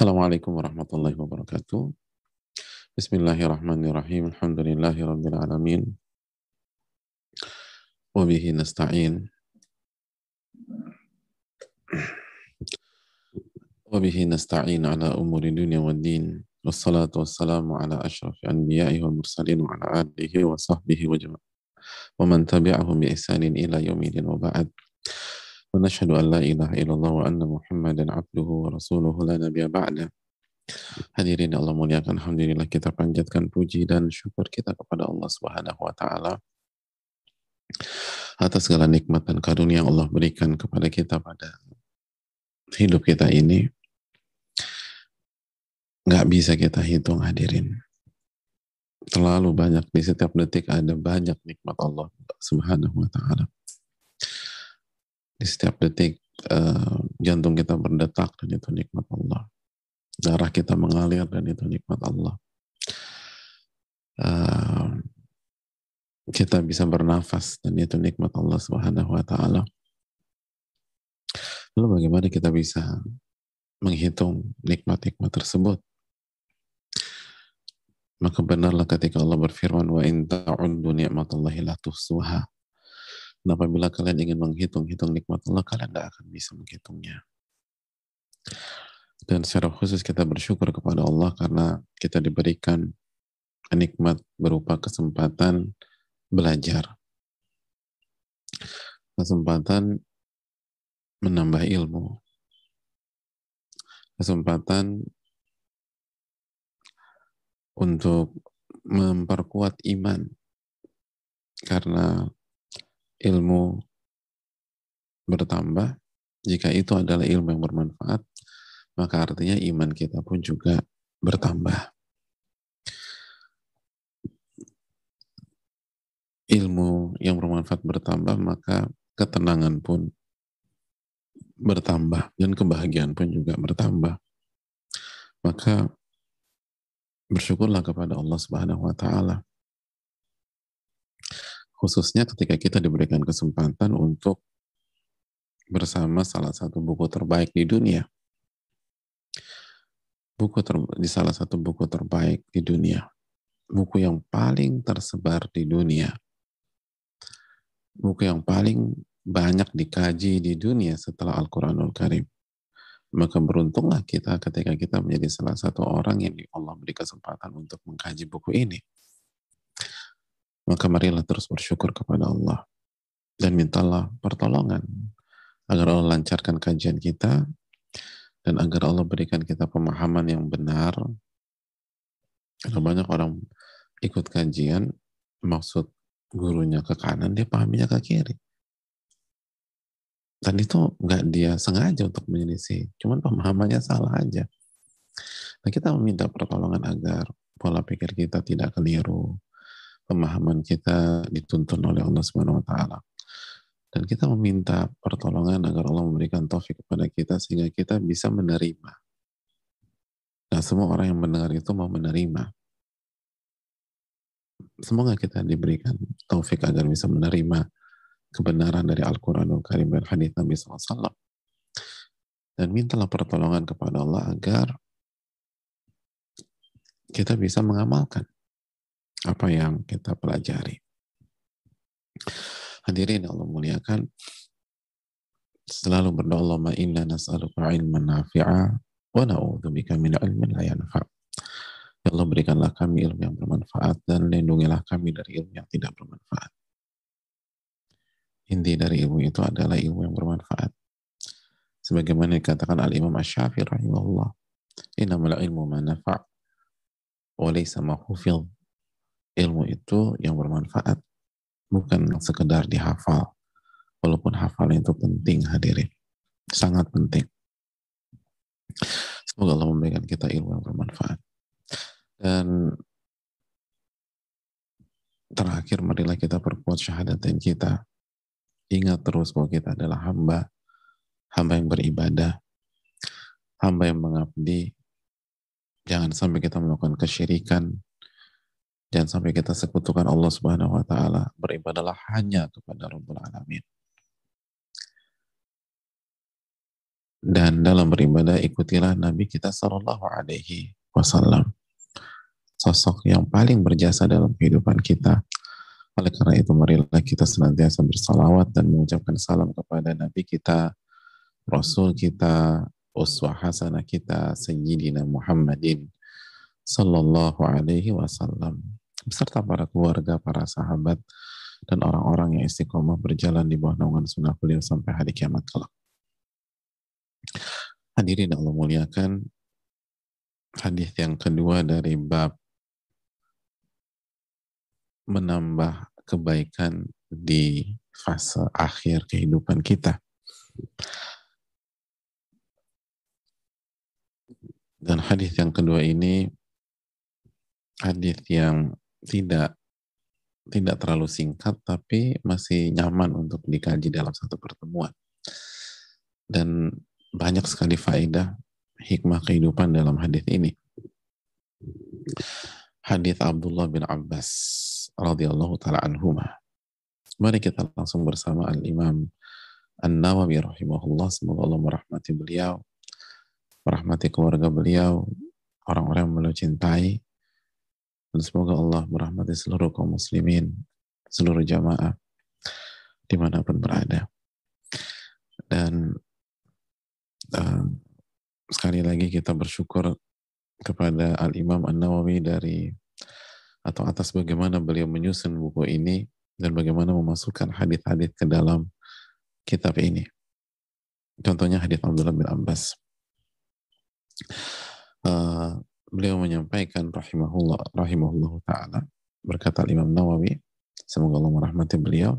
Assalamualaikum warahmatullahi wabarakatuh. Bismillahirrahmanirrahim. Alhamdulillahi rabbil alamin. Wabihi nasta'in. Wabihi nasta'in ala umuri dunia wa din. Wassalatu wassalamu ala ashrafi anbiya'i wal mursalin wa ala alihi wa sahbihi wa jama'a. Wa man tabi'ahum bi ihsanin ila yaumidin wa ba'd. ونشهد أن لا إله إلا الله وأن محمدا عبده ورسوله لا نبي بعده Hadirin Allah muliakan Alhamdulillah kita panjatkan puji dan syukur kita kepada Allah Subhanahu wa taala atas segala nikmat dan karunia yang Allah berikan kepada kita pada hidup kita ini nggak bisa kita hitung hadirin terlalu banyak di setiap detik ada banyak nikmat Allah Subhanahu wa taala di setiap detik uh, jantung kita berdetak dan itu nikmat Allah. Darah kita mengalir dan itu nikmat Allah. Uh, kita bisa bernafas dan itu nikmat Allah Subhanahu wa taala. Lalu bagaimana kita bisa menghitung nikmat-nikmat tersebut? Maka benarlah ketika Allah berfirman wa in ta'uddu ni'matallahi la tuhsuha dan apabila kalian ingin menghitung-hitung nikmat Allah, kalian tidak akan bisa menghitungnya. Dan secara khusus kita bersyukur kepada Allah karena kita diberikan nikmat berupa kesempatan belajar. Kesempatan menambah ilmu. Kesempatan untuk memperkuat iman. Karena ilmu bertambah, jika itu adalah ilmu yang bermanfaat, maka artinya iman kita pun juga bertambah. Ilmu yang bermanfaat bertambah, maka ketenangan pun bertambah dan kebahagiaan pun juga bertambah. Maka bersyukurlah kepada Allah Subhanahu wa taala khususnya ketika kita diberikan kesempatan untuk bersama salah satu buku terbaik di dunia. Buku ter, di salah satu buku terbaik di dunia. Buku yang paling tersebar di dunia. Buku yang paling banyak dikaji di dunia setelah Al-Quranul Karim. Maka beruntunglah kita ketika kita menjadi salah satu orang yang Allah beri kesempatan untuk mengkaji buku ini maka marilah terus bersyukur kepada Allah dan mintalah pertolongan agar Allah lancarkan kajian kita dan agar Allah berikan kita pemahaman yang benar. Karena banyak orang ikut kajian, maksud gurunya ke kanan, dia pahaminya ke kiri. Dan itu nggak dia sengaja untuk menyelisih, cuman pemahamannya salah aja. Nah kita meminta pertolongan agar pola pikir kita tidak keliru, pemahaman kita dituntun oleh Allah Subhanahu wa taala. Dan kita meminta pertolongan agar Allah memberikan taufik kepada kita sehingga kita bisa menerima. Nah, semua orang yang mendengar itu mau menerima. Semoga kita diberikan taufik agar bisa menerima kebenaran dari Al-Quranul Karim dan hadis Nabi SAW. Dan mintalah pertolongan kepada Allah agar kita bisa mengamalkan apa yang kita pelajari. Hadirin Allah muliakan, selalu berdoa Allahumma inna nas'aluka ilman nafi'a wa na'udzubika min ilmin la yanfa'. Ya Allah berikanlah kami ilmu yang bermanfaat dan lindungilah kami dari ilmu yang tidak bermanfaat. Inti dari ilmu itu adalah ilmu yang bermanfaat. Sebagaimana dikatakan Al-Imam Ash-Syafi'i rahimahullah, innamal ilmu ma nafa' wa laysa ma ilmu itu yang bermanfaat bukan sekedar dihafal. Walaupun hafal itu penting hadirin. Sangat penting. Semoga Allah memberikan kita ilmu yang bermanfaat. Dan terakhir marilah kita perkuat syahadatin kita. Ingat terus bahwa kita adalah hamba hamba yang beribadah hamba yang mengabdi. Jangan sampai kita melakukan kesyirikan Jangan sampai kita sekutukan Allah Subhanahu wa taala. Beribadalah hanya kepada Rabbul Alamin. dan dalam beribadah ikutilah Nabi kita Shallallahu Alaihi Wasallam sosok yang paling berjasa dalam kehidupan kita oleh karena itu marilah kita senantiasa bersalawat dan mengucapkan salam kepada Nabi kita Rasul kita uswah hasanah kita Sayyidina Muhammadin Sallallahu Alaihi Wasallam beserta para keluarga, para sahabat, dan orang-orang yang istiqomah berjalan di bawah naungan sunnah beliau sampai hari kiamat kelak. Hadirin Allah muliakan, hadis yang kedua dari bab menambah kebaikan di fase akhir kehidupan kita. Dan hadis yang kedua ini hadis yang tidak tidak terlalu singkat tapi masih nyaman untuk dikaji dalam satu pertemuan. Dan banyak sekali faedah hikmah kehidupan dalam hadis ini. Hadis Abdullah bin Abbas radhiyallahu taala anhuma. Mari kita langsung bersama Al-Imam An-Nawawi rahimahullah semoga Allah merahmati beliau, merahmati keluarga beliau, orang-orang yang beliau cintai dan semoga Allah merahmati seluruh kaum muslimin, seluruh jamaah di mana pun berada. Dan uh, sekali lagi kita bersyukur kepada Al-Imam An-Nawawi dari atau atas bagaimana beliau menyusun buku ini dan bagaimana memasukkan hadis-hadis ke dalam kitab ini. Contohnya hadis Abdullah bin Abbas. Uh, beliau menyampaikan rahimahullah rahimahullah taala. Berkata Imam Nawawi semoga Allah merahmati beliau.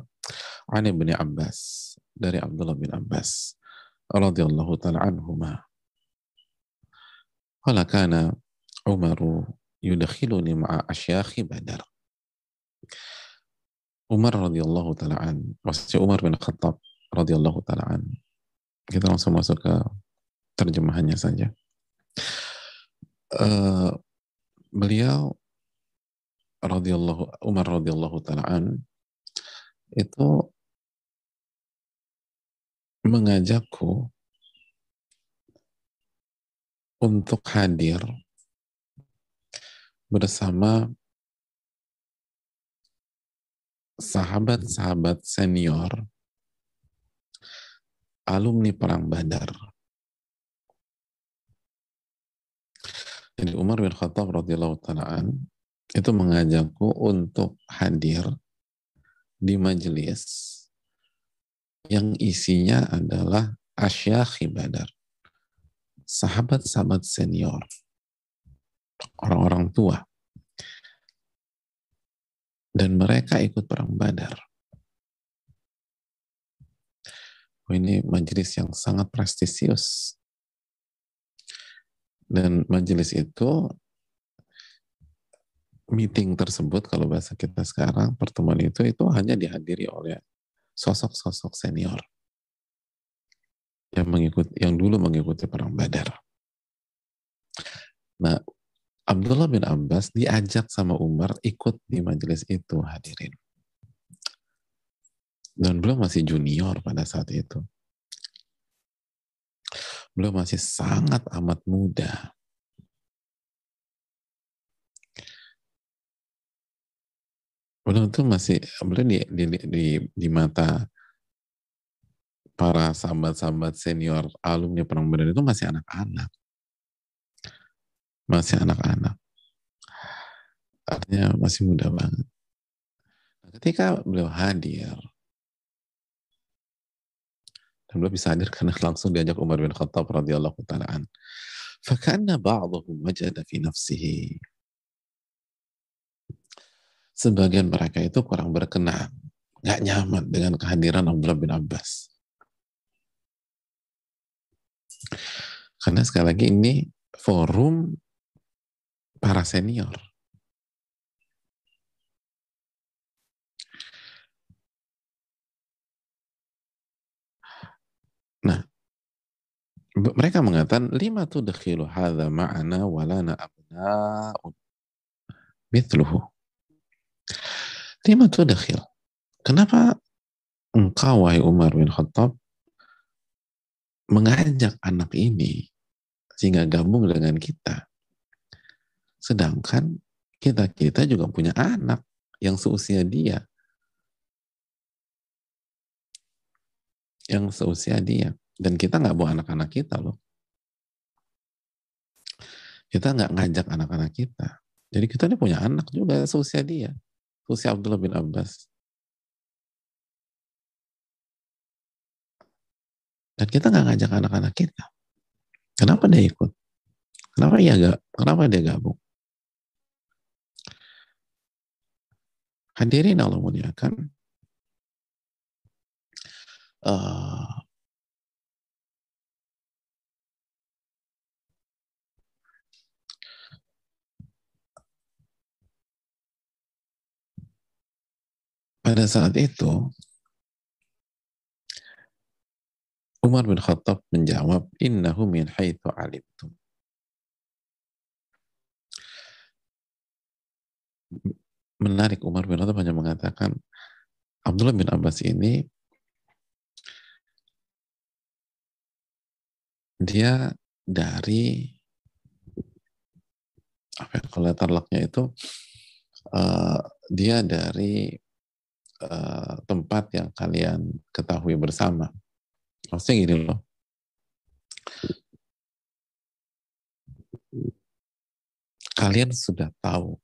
Ani bin Abbas dari Abdullah bin Abbas radhiyallahu taala anhuma. Qala kana Umar yudakhiluni ma'a asyakhi Badar. Umar radhiyallahu taala an maksudnya Umar bin Khattab radhiyallahu taala an. Kita langsung masuk ke terjemahannya saja uh, beliau radhiyallahu Umar radhiyallahu taalaan itu mengajakku untuk hadir bersama sahabat-sahabat senior alumni perang Badar. Jadi Umar bin Khattab radhiyallahu taalaan itu mengajakku untuk hadir di majelis yang isinya adalah asyakhi badar. Sahabat-sahabat senior. Orang-orang tua. Dan mereka ikut perang badar. Ini majelis yang sangat prestisius. Dan majelis itu meeting tersebut kalau bahasa kita sekarang pertemuan itu itu hanya dihadiri oleh sosok-sosok senior yang mengikut yang dulu mengikuti perang Badar. Nah, Abdullah bin Abbas diajak sama Umar ikut di majelis itu hadirin. Dan belum masih junior pada saat itu. Beliau masih sangat amat muda. Beliau itu masih, beliau di, di, di, di mata para sahabat-sahabat senior alumni Perang Badar itu masih anak-anak. Masih anak-anak. Artinya masih muda banget. Ketika beliau hadir, dan beliau bisa hadir karena langsung diajak Umar bin Khattab radhiyallahu taala an. Fakanna ba'dhum wajada fi nafsihi. Sebagian mereka itu kurang berkenan, nggak nyaman dengan kehadiran Abdullah bin Abbas. Karena sekali lagi ini forum para senior. Nah, mereka mengatakan lima tuh dakhilu hadza ma'ana walana abna'un mithluhu. Lima tuh dakhil. Kenapa engkau wahai Umar bin Khattab mengajak anak ini sehingga gabung dengan kita. Sedangkan kita-kita juga punya anak yang seusia dia. Yang seusia dia. Dan kita nggak bawa anak-anak kita loh. Kita nggak ngajak anak-anak kita. Jadi kita ini punya anak juga seusia dia. Seusia Abdullah bin Abbas. Dan kita nggak ngajak anak-anak kita. Kenapa dia ikut? Kenapa dia gak? Kenapa dia gabung? Hadirin Allah muliakan. Uh, pada saat itu Umar bin Khattab menjawab, Innahu min haithu alimtum. Menarik, Umar bin Khattab hanya mengatakan, Abdullah bin Abbas ini dia dari apa ya, kalau letter itu uh, dia dari uh, tempat yang kalian ketahui bersama Maksudnya gini loh. Kalian sudah tahu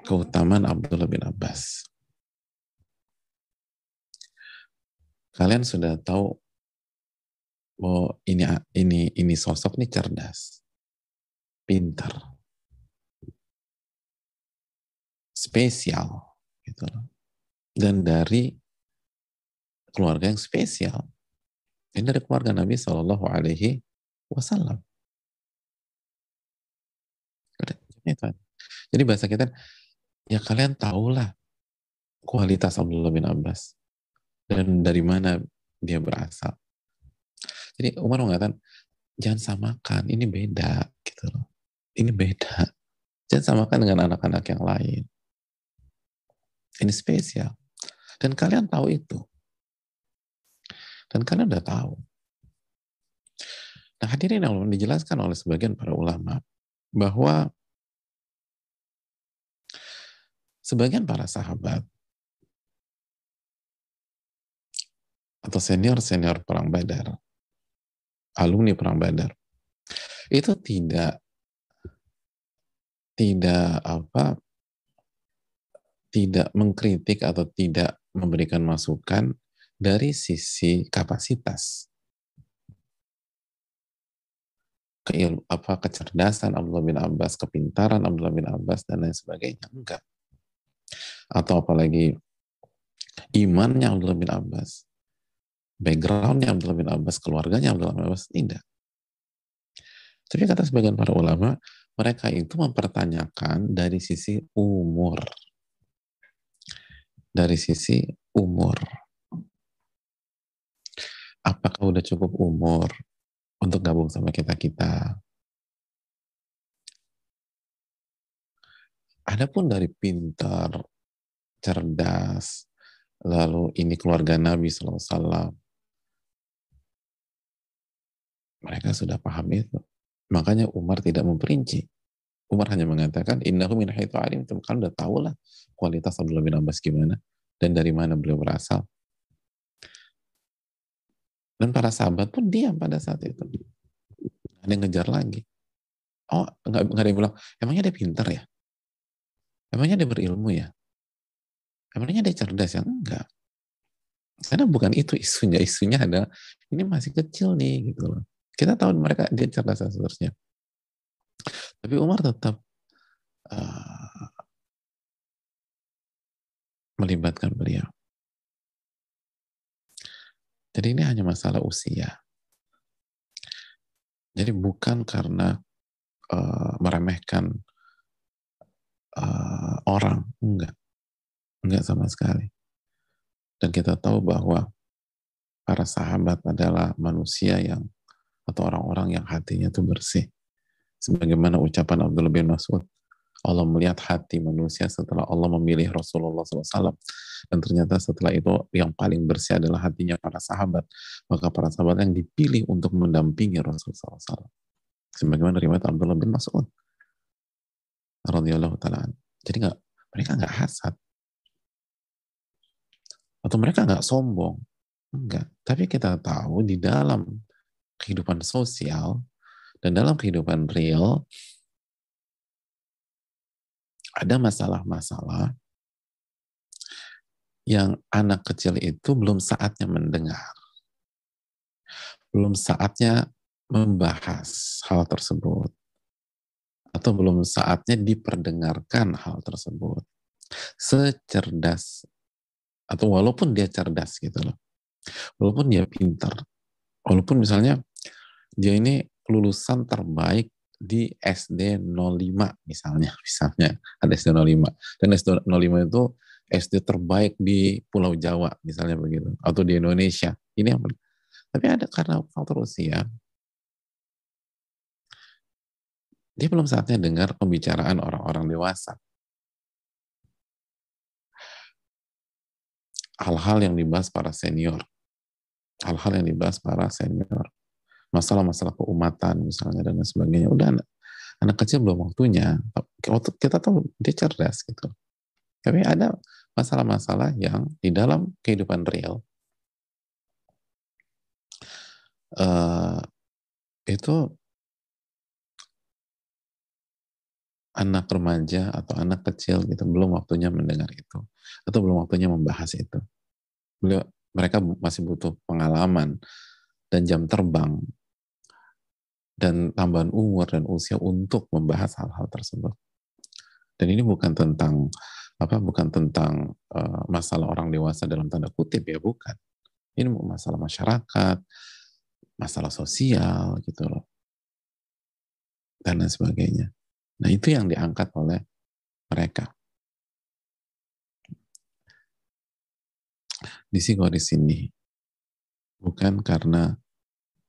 keutamaan Abdullah bin Abbas. Kalian sudah tahu bahwa ini ini ini sosok ini cerdas, pintar, spesial gitu loh. Dan dari keluarga yang spesial. Ini dari keluarga Nabi Shallallahu Alaihi Wasallam. Jadi bahasa kita, ya kalian tahulah kualitas Abdullah bin Abbas dan dari mana dia berasal. Jadi Umar mengatakan, jangan samakan, ini beda gitu loh. Ini beda. Jangan samakan dengan anak-anak yang lain. Ini spesial. Dan kalian tahu itu. Dan kalian udah tahu. Nah hadirin yang dijelaskan oleh sebagian para ulama bahwa sebagian para sahabat atau senior-senior perang Badar, alumni perang Badar, itu tidak tidak apa tidak mengkritik atau tidak memberikan masukan dari sisi kapasitas keil apa kecerdasan Abdullah bin Abbas, kepintaran Abdullah bin Abbas dan lain sebagainya enggak. Atau apalagi imannya Abdullah bin Abbas, backgroundnya Abdullah bin Abbas, keluarganya Abdullah bin Abbas tidak. Tapi kata sebagian para ulama, mereka itu mempertanyakan dari sisi umur. Dari sisi umur apakah udah cukup umur untuk gabung sama kita-kita. Adapun dari pintar, cerdas, lalu ini keluarga Nabi SAW, mereka sudah paham itu. Makanya Umar tidak memperinci. Umar hanya mengatakan, innahu min haithu alim. Kan udah tahu lah kualitas Abdullah bin Abbas gimana dan dari mana beliau berasal. Dan para sahabat pun diam pada saat itu. Ada yang ngejar lagi. Oh, nggak ada yang bilang, emangnya dia pintar ya? Emangnya dia berilmu ya? Emangnya dia cerdas ya? Enggak. Karena bukan itu isunya. Isunya ada, ini masih kecil nih gitu loh. Kita tahu mereka dia cerdas dan seterusnya. Tapi Umar tetap uh, melibatkan beliau. Jadi ini hanya masalah usia. Jadi bukan karena uh, meremehkan uh, orang, enggak. Enggak sama sekali. Dan kita tahu bahwa para sahabat adalah manusia yang atau orang-orang yang hatinya itu bersih. Sebagaimana ucapan Abdullah bin Mas'ud, Allah melihat hati manusia setelah Allah memilih Rasulullah SAW. Dan ternyata setelah itu yang paling bersih adalah hatinya para sahabat. Maka para sahabat yang dipilih untuk mendampingi Rasulullah SAW. Sebagaimana riwayat Abdullah bin Mas'ud. radhiyallahu ta'ala. Jadi gak, mereka nggak hasad. Atau mereka nggak sombong. Enggak. Tapi kita tahu di dalam kehidupan sosial dan dalam kehidupan real ada masalah-masalah yang anak kecil itu belum saatnya mendengar. Belum saatnya membahas hal tersebut. Atau belum saatnya diperdengarkan hal tersebut. Secerdas, atau walaupun dia cerdas gitu loh. Walaupun dia pintar. Walaupun misalnya dia ini lulusan terbaik di SD 05 misalnya, misalnya ada SD 05 dan SD 05 itu SD terbaik di Pulau Jawa misalnya begitu atau di Indonesia. Ini yang tapi ada karena faktor usia dia belum saatnya dengar pembicaraan orang-orang dewasa. Hal-hal yang dibahas para senior. Hal-hal yang dibahas para senior masalah-masalah keumatan misalnya dan sebagainya. Udah anak, anak kecil belum waktunya. Waktu kita tahu dia cerdas gitu. Tapi ada masalah-masalah yang di dalam kehidupan real uh, itu anak remaja atau anak kecil gitu belum waktunya mendengar itu atau belum waktunya membahas itu. Beliau mereka masih butuh pengalaman dan jam terbang dan tambahan umur dan usia untuk membahas hal-hal tersebut. Dan ini bukan tentang apa bukan tentang uh, masalah orang dewasa dalam tanda kutip ya bukan. Ini masalah masyarakat, masalah sosial gitu loh. Dan lain sebagainya. Nah, itu yang diangkat oleh mereka. Di di sini bukan karena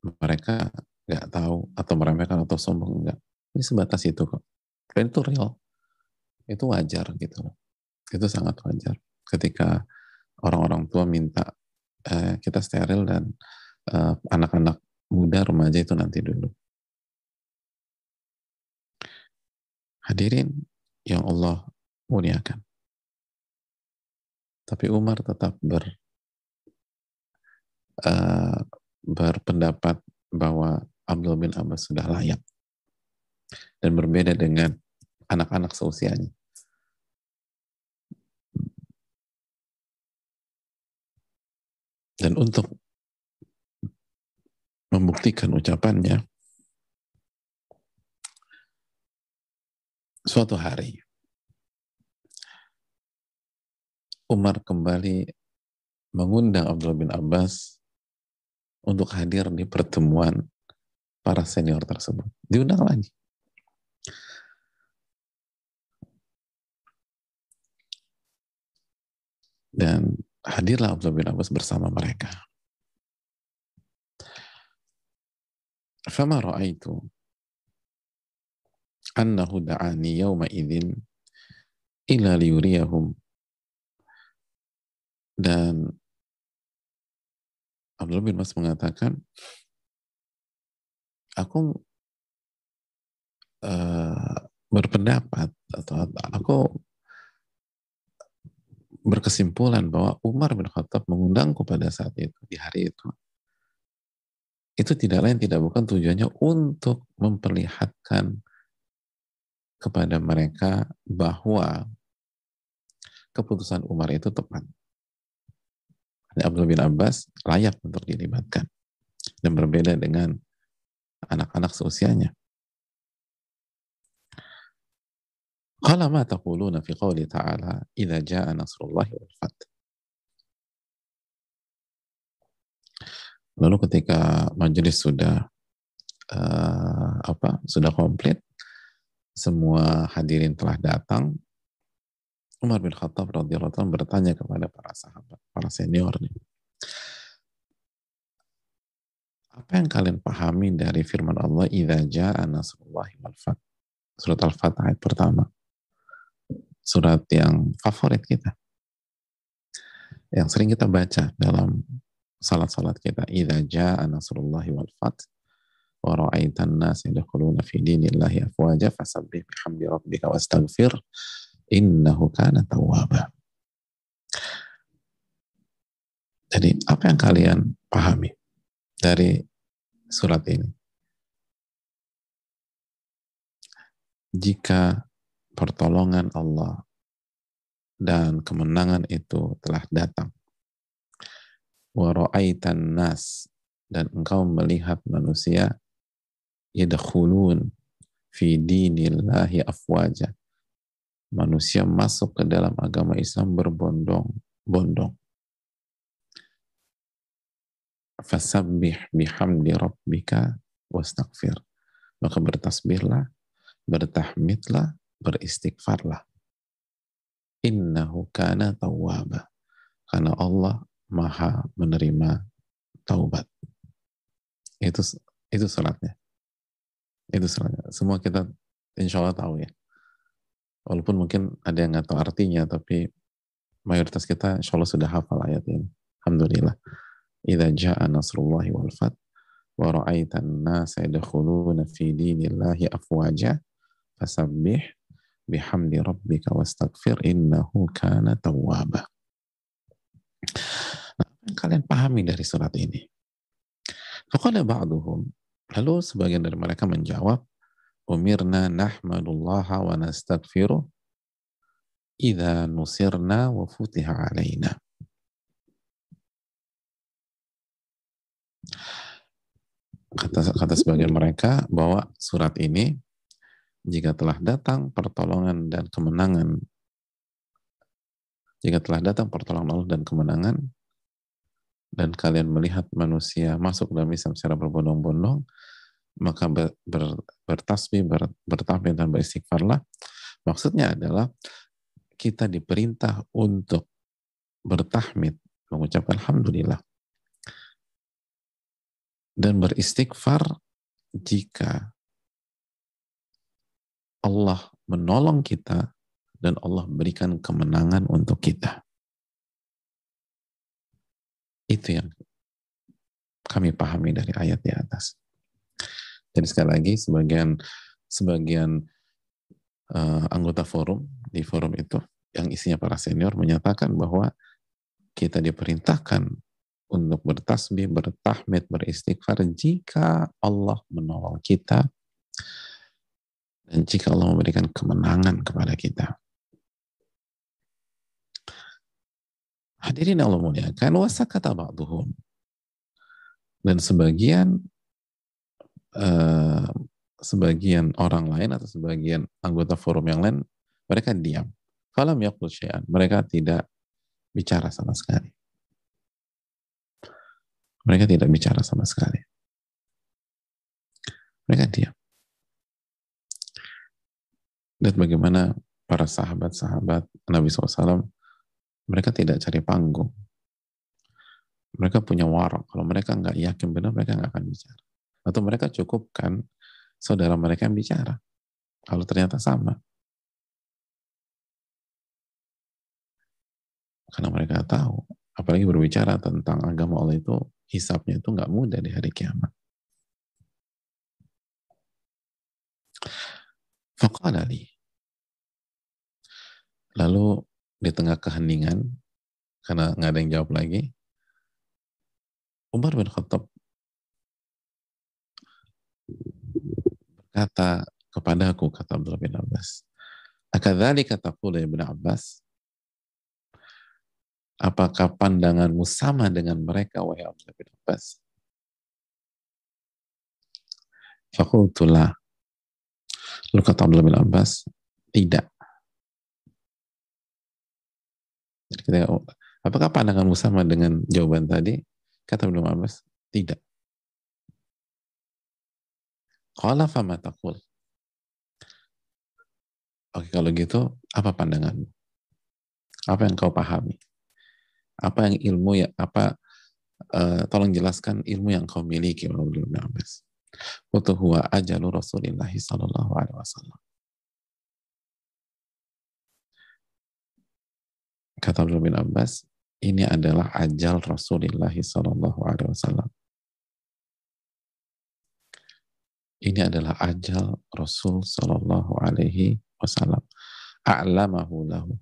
mereka nggak tahu atau meremehkan atau sombong enggak ini sebatas itu kok. Dan itu real. Itu wajar gitu itu sangat wajar. Ketika orang-orang tua minta eh, kita steril dan eh, anak-anak eh, muda remaja itu nanti dulu. Hadirin yang Allah muliakan. Tapi Umar tetap ber uh, berpendapat bahwa Abdul bin Abbas sudah layak dan berbeda dengan anak-anak seusianya. Dan untuk membuktikan ucapannya, suatu hari Umar kembali mengundang Abdul bin Abbas untuk hadir di pertemuan para senior tersebut. Diundang lagi. Dan hadirlah Abdullah bin Abbas bersama mereka. Fama ra'aitu annahu da'ani yawma idin ila liyuriyahum dan Abdullah bin Mas mengatakan aku uh, berpendapat atau aku berkesimpulan bahwa Umar bin Khattab mengundangku pada saat itu di hari itu itu tidak lain tidak bukan tujuannya untuk memperlihatkan kepada mereka bahwa keputusan Umar itu tepat. Abdul bin Abbas layak untuk dilibatkan dan berbeda dengan anak-anak seusianya. Qala ma taquluna fi qawli ta'ala idza jaa nasrullahi wal fath. Lalu ketika majelis sudah uh, apa sudah komplit, semua hadirin telah datang, Umar bin Khattab radhiyallahu bertanya kepada para sahabat, para senior nih. Apa yang kalian pahami dari firman Allah idza jaa nasrullahi wal fath? Surat Al-Fatah ayat pertama. surat yang favorit kita. Yang sering kita baca dalam salat-salat kita. Idza jaa nasrullahi wal fath wa ra'aitan nas yadkhuluna fi dinillahi afwaja fasabbih bihamdi rabbika wastaghfir innahu kana tawwaba. Jadi apa yang kalian pahami dari surat ini? Jika pertolongan Allah dan kemenangan itu telah datang. Wa nas dan engkau melihat manusia yadkhulun fi dinillahi afwaja. Manusia masuk ke dalam agama Islam berbondong-bondong. Fasabbih bihamdi rabbika wastaghfir. Maka bertasbihlah, bertahmidlah, beristighfarlah innahu kana tawwaba. Karena Allah maha menerima taubat. Itu itu salatnya. Itu salatnya. Semua kita insya Allah tahu ya. Walaupun mungkin ada yang nggak tahu artinya, tapi mayoritas kita insya Allah sudah hafal ayat ini. Alhamdulillah. Idza ja'a nasrullahi wal fath wa ra'aitan nasa yadkhuluna fi dinillahi afwaja fasabbih bihamdi rabbika wastaghfir innahu kana tawwaba. Nah, kalian pahami dari surat ini? Faqala ba'duhum, lalu sebagian dari mereka menjawab, umirna nahmadullaha wa nastaghfiruh idza nusirna wa futiha alaina. Kata, kata sebagian mereka bahwa surat ini jika telah datang pertolongan dan kemenangan jika telah datang pertolongan Allah dan kemenangan dan kalian melihat manusia masuk dalam Islam secara berbondong-bondong maka ber, ber, bertasbih, ber, bertahmid dan beristighfarlah. Maksudnya adalah kita diperintah untuk bertahmid mengucapkan Alhamdulillah dan beristighfar jika Allah menolong kita dan Allah berikan kemenangan untuk kita. Itu yang kami pahami dari ayat di atas. Jadi sekali lagi sebagian sebagian uh, anggota forum di forum itu yang isinya para senior menyatakan bahwa kita diperintahkan untuk bertasbih, bertahmid, beristighfar jika Allah menolong kita dan jika Allah memberikan kemenangan kepada kita. Hadirin Allah muliakan, wasakata ba'duhum. Dan sebagian uh, sebagian orang lain atau sebagian anggota forum yang lain, mereka diam. Falam yakul syai'an. Mereka tidak bicara sama sekali. Mereka tidak bicara sama sekali. Mereka diam. Lihat bagaimana para sahabat-sahabat Nabi SAW, mereka tidak cari panggung. Mereka punya warok. Kalau mereka nggak yakin benar, mereka nggak akan bicara. Atau mereka cukupkan saudara mereka yang bicara. Kalau ternyata sama. Karena mereka tahu, apalagi berbicara tentang agama Allah itu, hisapnya itu nggak mudah di hari kiamat. Faqala. Lalu di tengah keheningan, karena nggak ada yang jawab lagi, Umar bin Khattab berkata kepadaku, kata Abdullah bin Abbas, Akadhali kata pula Ibn Abbas, apakah pandanganmu sama dengan mereka, wahai Abdullah bin Abbas? Fakultulah, Lalu kata Abdullah bin Abbas, tidak. Jadi kita, apakah pandanganmu sama dengan jawaban tadi? Kata Abdullah bin Abbas, tidak. Qala fama taqul. Oke, kalau gitu, apa pandanganmu? Apa yang kau pahami? Apa yang ilmu ya, apa, uh, tolong jelaskan ilmu yang kau miliki. Wa huwa ajalu Rasulillah sallallahu alaihi wasallam. Kata Abdullah bin Abbas, ini adalah ajal Rasulullah Sallallahu Alaihi Wasallam. Ini adalah ajal Rasul Sallallahu Alaihi Wasallam. A'lamahu lahu.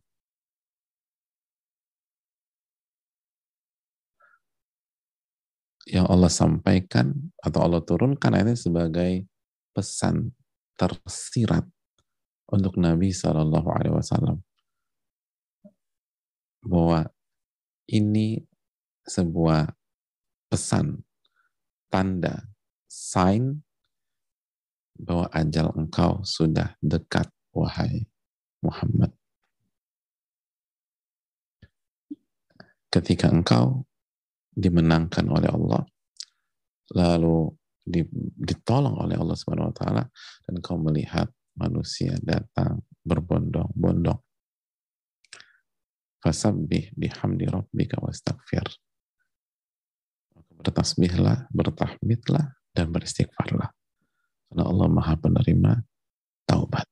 Yang Allah sampaikan atau Allah turunkan ini sebagai pesan tersirat untuk Nabi Sallallahu Alaihi Wasallam bahwa ini sebuah pesan, tanda, sign bahwa ajal engkau sudah dekat, wahai Muhammad. Ketika engkau dimenangkan oleh Allah, lalu ditolong oleh Allah Subhanahu wa taala dan kau melihat manusia datang berbondong-bondong fasabbih bihamdi rabbika wastaghfir. Bertasbihlah, bertahmidlah, dan beristighfarlah. Karena Allah maha penerima taubat.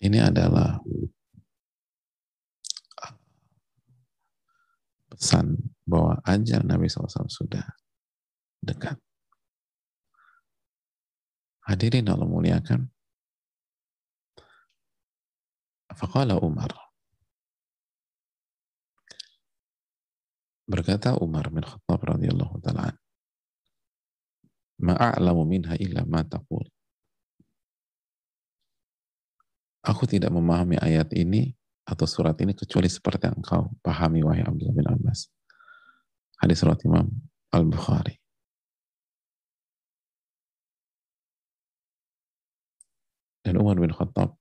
Ini adalah pesan bahwa ajal Nabi SAW sudah dekat. Hadirin Allah muliakan, Faqala Umar. Berkata Umar bin Khattab radhiyallahu taala Ma'a'lamu minha illa ma taqul. Aku tidak memahami ayat ini atau surat ini kecuali seperti yang engkau pahami wahai Abdullah bin Abbas. Hadis surat Imam Al-Bukhari. Dan Umar bin Khattab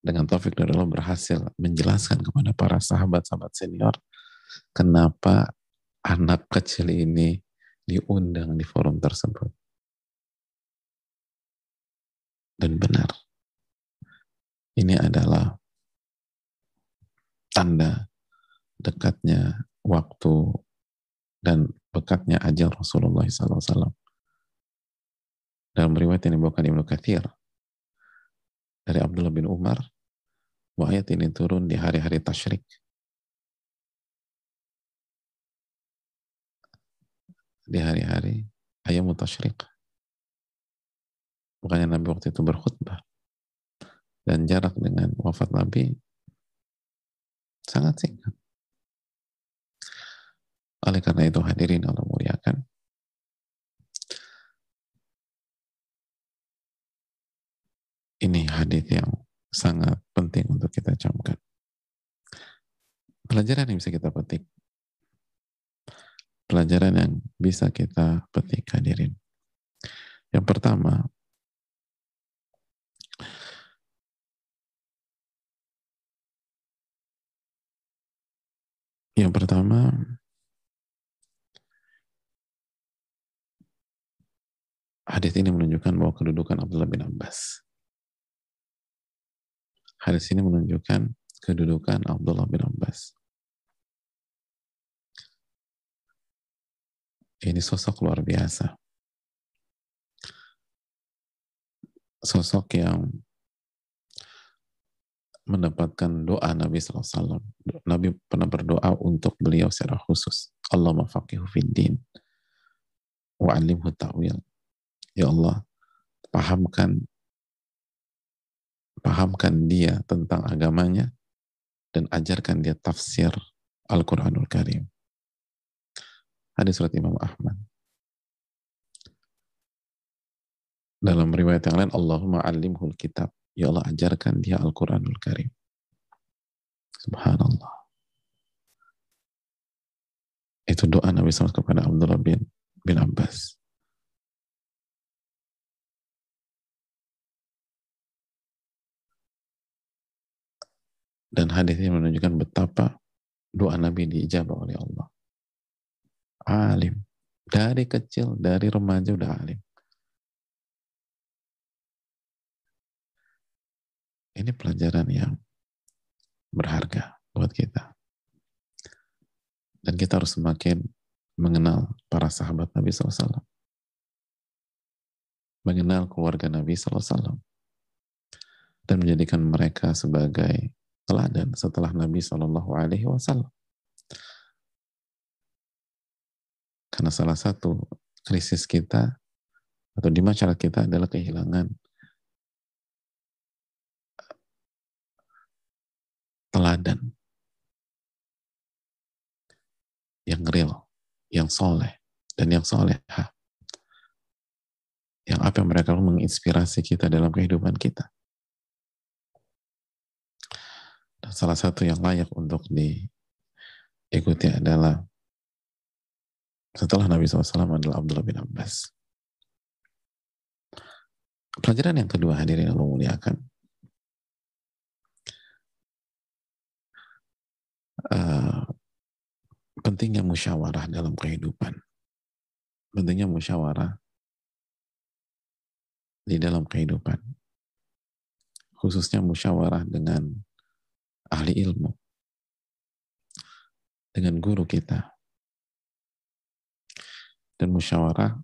dengan taufik dari Allah berhasil menjelaskan kepada para sahabat-sahabat senior kenapa anak kecil ini diundang di forum tersebut. Dan benar, ini adalah tanda dekatnya waktu dan dekatnya ajal Rasulullah SAW. Dalam riwayat yang dibawakan Ibnu Kathir dari Abdullah bin Umar bahwa ayat ini turun di hari-hari tasyrik. Di hari-hari ayam tasyrik. Bukannya Nabi waktu itu berkhutbah. Dan jarak dengan wafat Nabi sangat singkat. Oleh karena itu hadirin Allah muliakan. Ini hadis yang sangat penting untuk kita camkan. Pelajaran yang bisa kita petik. Pelajaran yang bisa kita petik hadirin. Yang pertama, yang pertama, hadis ini menunjukkan bahwa kedudukan Abdullah bin Abbas Hadis ini menunjukkan kedudukan Abdullah bin Abbas. Ini sosok luar biasa. Sosok yang mendapatkan doa Nabi SAW. Nabi pernah berdoa untuk beliau secara khusus. Allah mafaqihu fiddin. Wa'alimhu ta'wil. Ya Allah, pahamkan pahamkan dia tentang agamanya dan ajarkan dia tafsir Al-Quranul Karim. Hadis surat Imam Ahmad. Dalam riwayat yang lain, Allahumma alimhul kitab. Ya Allah, ajarkan dia Al-Quranul Karim. Subhanallah. Itu doa Nabi SAW kepada Abdullah bin, bin Abbas. Dan hadis ini menunjukkan betapa doa Nabi diijabah oleh Allah. Alim. Dari kecil, dari remaja udah alim. Ini pelajaran yang berharga buat kita. Dan kita harus semakin mengenal para sahabat Nabi SAW. mengenal keluarga Nabi SAW dan menjadikan mereka sebagai teladan setelah Nabi Wasallam. Karena salah satu krisis kita atau di masyarakat kita adalah kehilangan teladan yang real, yang soleh, dan yang solehah. Yang apa yang mereka menginspirasi kita dalam kehidupan kita. Dan salah satu yang layak untuk diikuti adalah setelah Nabi SAW adalah Abdullah bin Abbas. Pelajaran yang kedua hadirin yang memuliakan. Uh, pentingnya musyawarah dalam kehidupan. Pentingnya musyawarah di dalam kehidupan. Khususnya musyawarah dengan ahli ilmu. Dengan guru kita dan musyawarah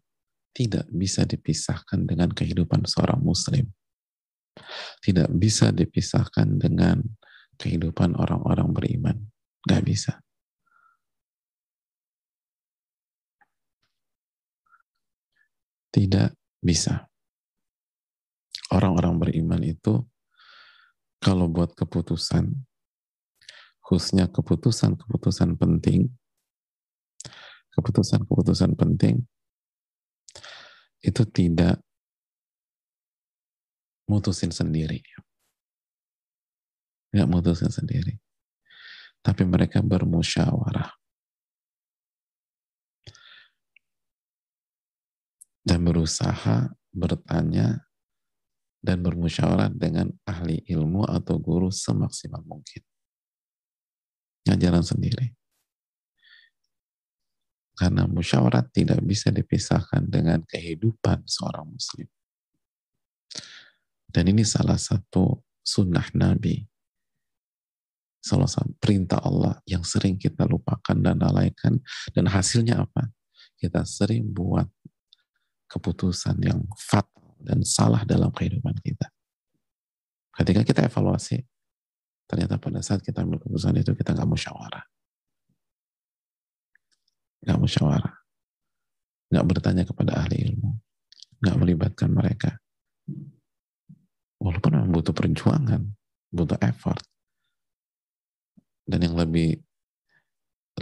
tidak bisa dipisahkan dengan kehidupan seorang muslim. Tidak bisa dipisahkan dengan kehidupan orang-orang beriman. Gak bisa. Tidak bisa. Orang-orang beriman itu kalau buat keputusan, khususnya keputusan-keputusan penting, keputusan-keputusan penting itu tidak mutusin sendiri. Nggak mutusin sendiri. Tapi mereka bermusyawarah. Dan berusaha bertanya dan bermusyawarah dengan ahli ilmu atau guru semaksimal mungkin. Ngajaran sendiri. Karena musyawarat tidak bisa dipisahkan dengan kehidupan seorang muslim. Dan ini salah satu sunnah Nabi. Satu perintah Allah yang sering kita lupakan dan lalaikan. Dan hasilnya apa? Kita sering buat keputusan yang fatal dan salah dalam kehidupan kita. Ketika kita evaluasi, ternyata pada saat kita ambil keputusan itu kita nggak musyawarah nggak musyawarah, nggak bertanya kepada ahli ilmu, nggak melibatkan mereka. Walaupun memang butuh perjuangan, butuh effort. Dan yang lebih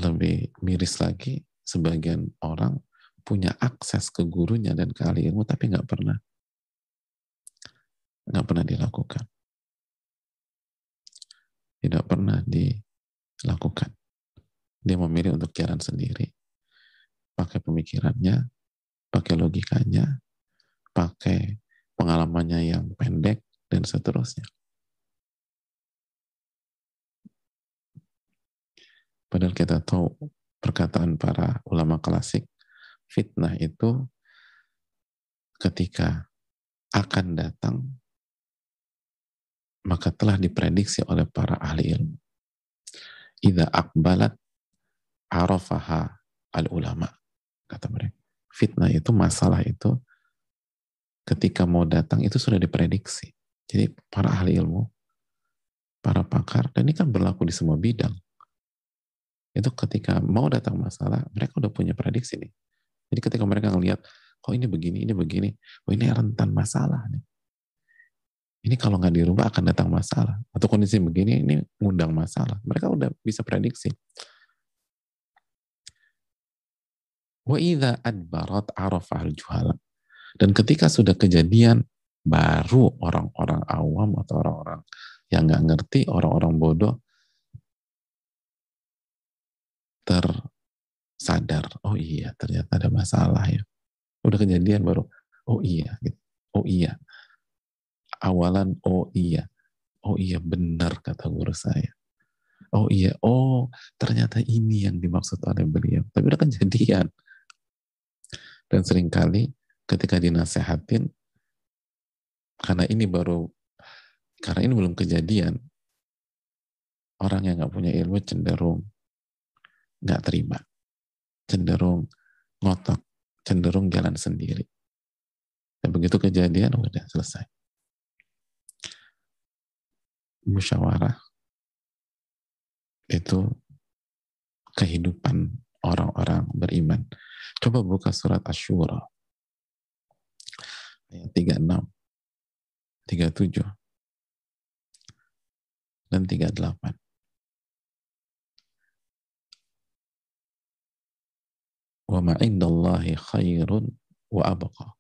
lebih miris lagi, sebagian orang punya akses ke gurunya dan ke ahli ilmu, tapi nggak pernah nggak pernah dilakukan. Tidak pernah dilakukan. Dia memilih untuk jalan sendiri pakai pemikirannya, pakai logikanya, pakai pengalamannya yang pendek, dan seterusnya. Padahal kita tahu perkataan para ulama klasik, fitnah itu ketika akan datang, maka telah diprediksi oleh para ahli ilmu. Ida akbalat arafaha al-ulama kata mereka. Fitnah itu, masalah itu, ketika mau datang itu sudah diprediksi. Jadi para ahli ilmu, para pakar, dan ini kan berlaku di semua bidang. Itu ketika mau datang masalah, mereka udah punya prediksi nih. Jadi ketika mereka ngelihat, kok ini begini, ini begini, oh ini rentan masalah nih. Ini kalau nggak dirubah akan datang masalah. Atau kondisi begini, ini ngundang masalah. Mereka udah bisa prediksi. Wa idza adbarat arafahal juhala. Dan ketika sudah kejadian, baru orang-orang awam atau orang-orang yang nggak ngerti, orang-orang bodoh tersadar, oh iya ternyata ada masalah ya. Udah kejadian baru, oh iya, gitu. oh iya. Awalan, oh iya, oh iya benar kata guru saya. Oh iya, oh ternyata ini yang dimaksud oleh beliau. Tapi udah kejadian. Dan sering kali ketika dinasehatin, karena ini baru, karena ini belum kejadian, orang yang nggak punya ilmu cenderung nggak terima, cenderung ngotot, cenderung jalan sendiri. Dan begitu kejadian, udah selesai. Musyawarah itu kehidupan orang-orang beriman. Coba buka surat Ash-Shura ayat 36, 37 dan 38. Wa ma indallahi khairun wa abqa.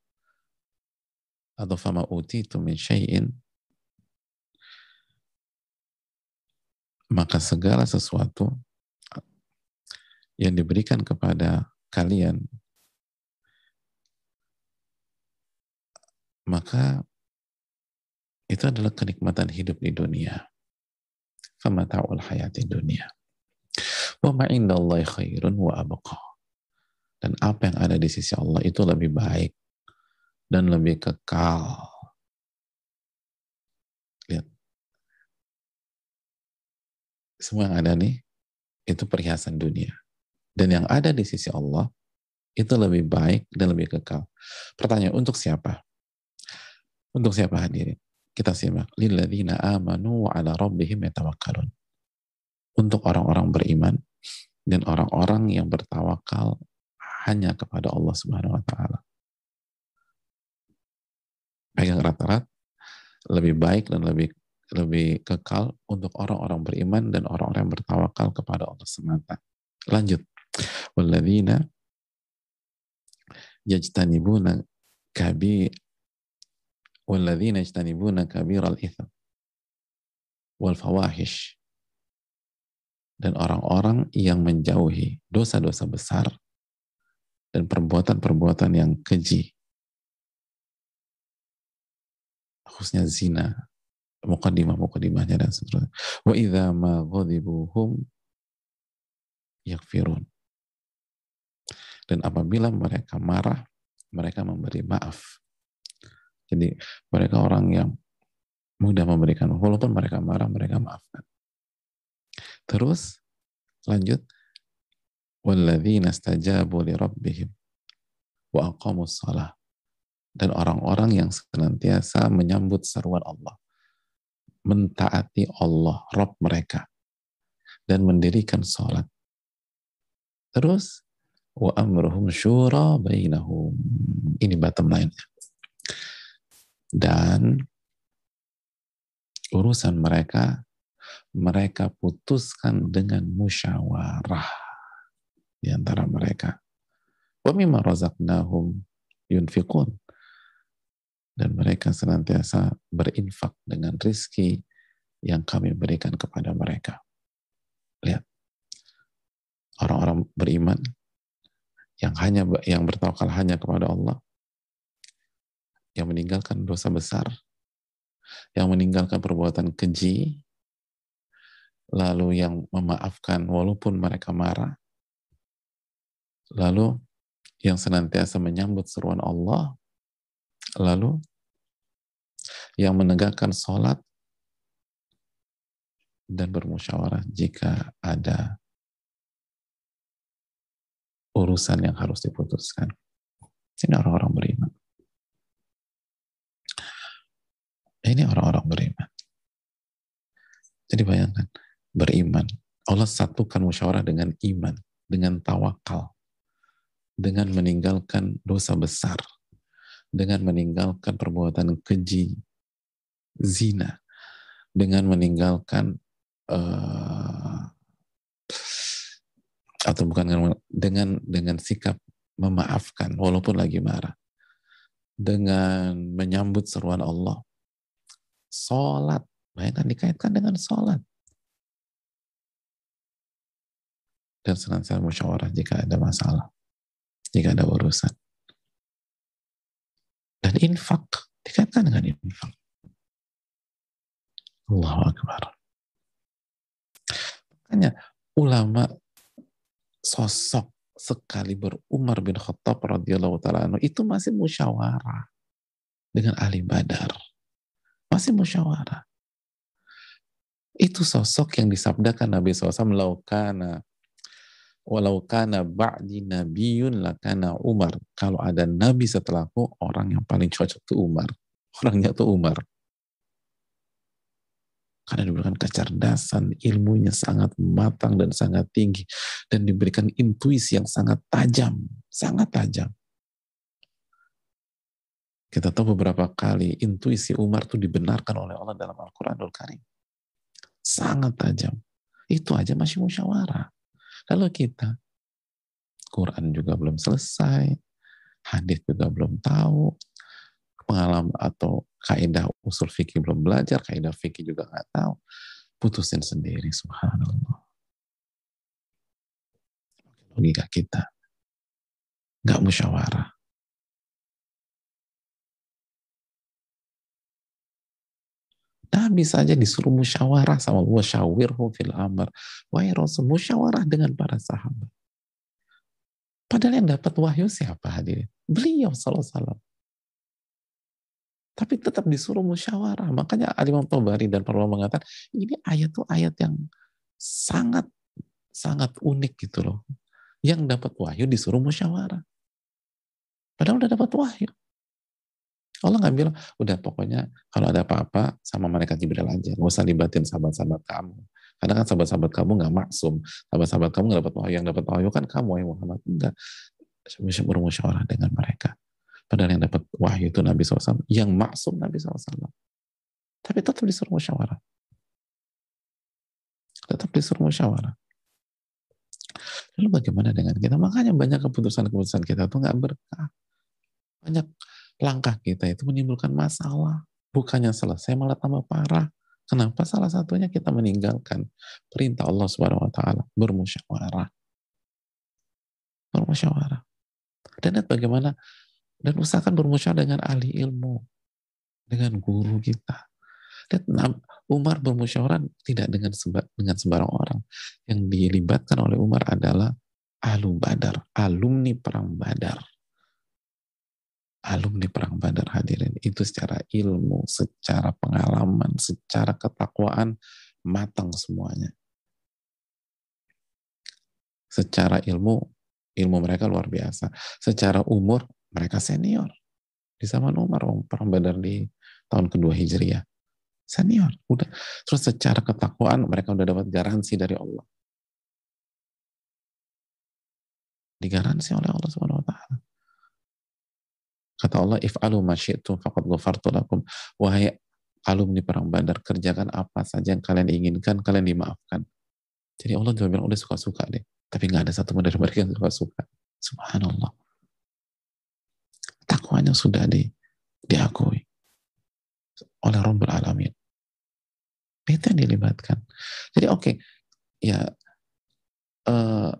Atau fama utitu min syai'in maka segala sesuatu yang diberikan kepada kalian maka itu adalah kenikmatan hidup di dunia. Famata'ul hayati dunia. Wa ma'indallahi khairun wa abqa. Dan apa yang ada di sisi Allah itu lebih baik dan lebih kekal. Lihat. Semua yang ada nih, itu perhiasan dunia. Dan yang ada di sisi Allah, itu lebih baik dan lebih kekal. Pertanyaan, untuk siapa? Untuk siapa hadirin? Kita simak. Lilladzina amanu wa ala rabbihim. Untuk orang-orang beriman dan orang-orang yang bertawakal hanya kepada Allah Subhanahu wa taala. Pegang rata-rata lebih baik dan lebih lebih kekal untuk orang-orang beriman dan orang-orang yang bertawakal kepada Allah semata. Lanjut. Walladzina yajtanibuna kabi walladzina yajtanibuna kabiral itham wal fawahish dan orang-orang yang menjauhi dosa-dosa besar dan perbuatan-perbuatan yang keji. Khususnya zina mukadimah-mukadimahnya dan seterusnya. Wa idza ma ghadibuhum yakfirun dan apabila mereka marah mereka memberi maaf. Jadi mereka orang yang mudah memberikan walaupun mereka marah mereka maafkan. Terus lanjut li rabbihim wa aqamus salah dan orang-orang yang senantiasa menyambut seruan Allah mentaati Allah Rob mereka dan mendirikan sholat terus wa amruhum syura bainahum. Ini bottom line-nya. Dan urusan mereka mereka putuskan dengan musyawarah di antara mereka. Wa razaqnahum yunfiqun. Dan mereka senantiasa berinfak dengan rizki yang kami berikan kepada mereka. Lihat. Orang-orang beriman yang hanya yang bertawakal hanya kepada Allah yang meninggalkan dosa besar, yang meninggalkan perbuatan keji, lalu yang memaafkan walaupun mereka marah, lalu yang senantiasa menyambut seruan Allah, lalu yang menegakkan sholat dan bermusyawarah jika ada urusan yang harus diputuskan. Ini orang-orang beriman. Ini orang-orang beriman. Jadi bayangkan, beriman. Allah satukan musyawarah dengan iman, dengan tawakal, dengan meninggalkan dosa besar, dengan meninggalkan perbuatan keji, zina, dengan meninggalkan uh, atau bukan dengan dengan sikap memaafkan walaupun lagi marah, dengan menyambut seruan Allah, Sholat. Bayangkan dikaitkan dengan sholat. Dan senantiasa musyawarah jika ada masalah. Jika ada urusan. Dan infak. Dikaitkan dengan infak. Allahu Akbar. Makanya ulama sosok sekali berumar bin Khattab radhiyallahu taala itu masih musyawarah dengan ahli Badar masih musyawarah. Itu sosok yang disabdakan Nabi SAW, laukana walau kana ba'di nabiyun lakana Umar. Kalau ada nabi setelahku, orang yang paling cocok itu Umar. Orangnya tuh Umar. Karena diberikan kecerdasan, ilmunya sangat matang dan sangat tinggi. Dan diberikan intuisi yang sangat tajam. Sangat tajam. Kita tahu beberapa kali intuisi Umar itu dibenarkan oleh Allah dalam Al-Quranul Karim. Sangat tajam. Itu aja masih musyawarah. Kalau kita, Quran juga belum selesai, hadis juga belum tahu, pengalaman atau kaidah usul fikih belum belajar, kaidah fikih juga nggak tahu, putusin sendiri, subhanallah. Logika kita, nggak musyawarah. Nabi saja disuruh musyawarah sama Allah, syawirhu fil amr. Wahai Rasul, musyawarah dengan para sahabat. Padahal yang dapat wahyu siapa hadirin? Beliau salam Tapi tetap disuruh musyawarah. Makanya Alimam Tobari dan para mengatakan, ini ayat tuh ayat yang sangat sangat unik gitu loh. Yang dapat wahyu disuruh musyawarah. Padahal udah dapat wahyu. Allah nggak bilang, udah pokoknya kalau ada apa-apa sama mereka Jibril aja, nggak usah libatin sahabat-sahabat kamu. Karena kan sahabat-sahabat kamu nggak maksum, sahabat-sahabat kamu nggak dapat wahyu, yang dapat wahyu kan kamu yang Muhammad enggak. Bermusyawarah dengan mereka. Padahal yang dapat wahyu itu Nabi SAW, yang maksum Nabi SAW. Tapi tetap disuruh musyawarah. Tetap disuruh musyawarah. Lalu bagaimana dengan kita? Makanya banyak keputusan-keputusan kita tuh nggak berkah. Banyak langkah kita itu menimbulkan masalah. Bukannya selesai malah tambah parah. Kenapa? Salah satunya kita meninggalkan perintah Allah Subhanahu wa taala bermusyawarah. Bermusyawarah. Dan lihat bagaimana dan usahakan bermusyawarah dengan ahli ilmu, dengan guru kita. Dan Umar bermusyawarah tidak dengan seba, dengan sembarang orang. Yang dilibatkan oleh Umar adalah ahlu badar, alumni perang badar alumni perang Badar hadirin itu secara ilmu, secara pengalaman, secara ketakwaan matang semuanya. Secara ilmu, ilmu mereka luar biasa. Secara umur, mereka senior. Di zaman Umar, perang Badar di tahun kedua Hijriah. Senior. Udah. Terus secara ketakwaan, mereka udah dapat garansi dari Allah. Digaransi oleh Allah taala. Kata Allah, if'alu masyi'tum faqad ghafartu lakum. Wahai alumni perang Badar, kerjakan apa saja yang kalian inginkan, kalian dimaafkan. Jadi Allah juga bilang, udah suka-suka deh. Tapi nggak ada satu dari mereka yang suka-suka. Subhanallah. Takwanya sudah di, diakui oleh Rabbul Alamin. Itu yang dilibatkan. Jadi oke, okay, ya uh,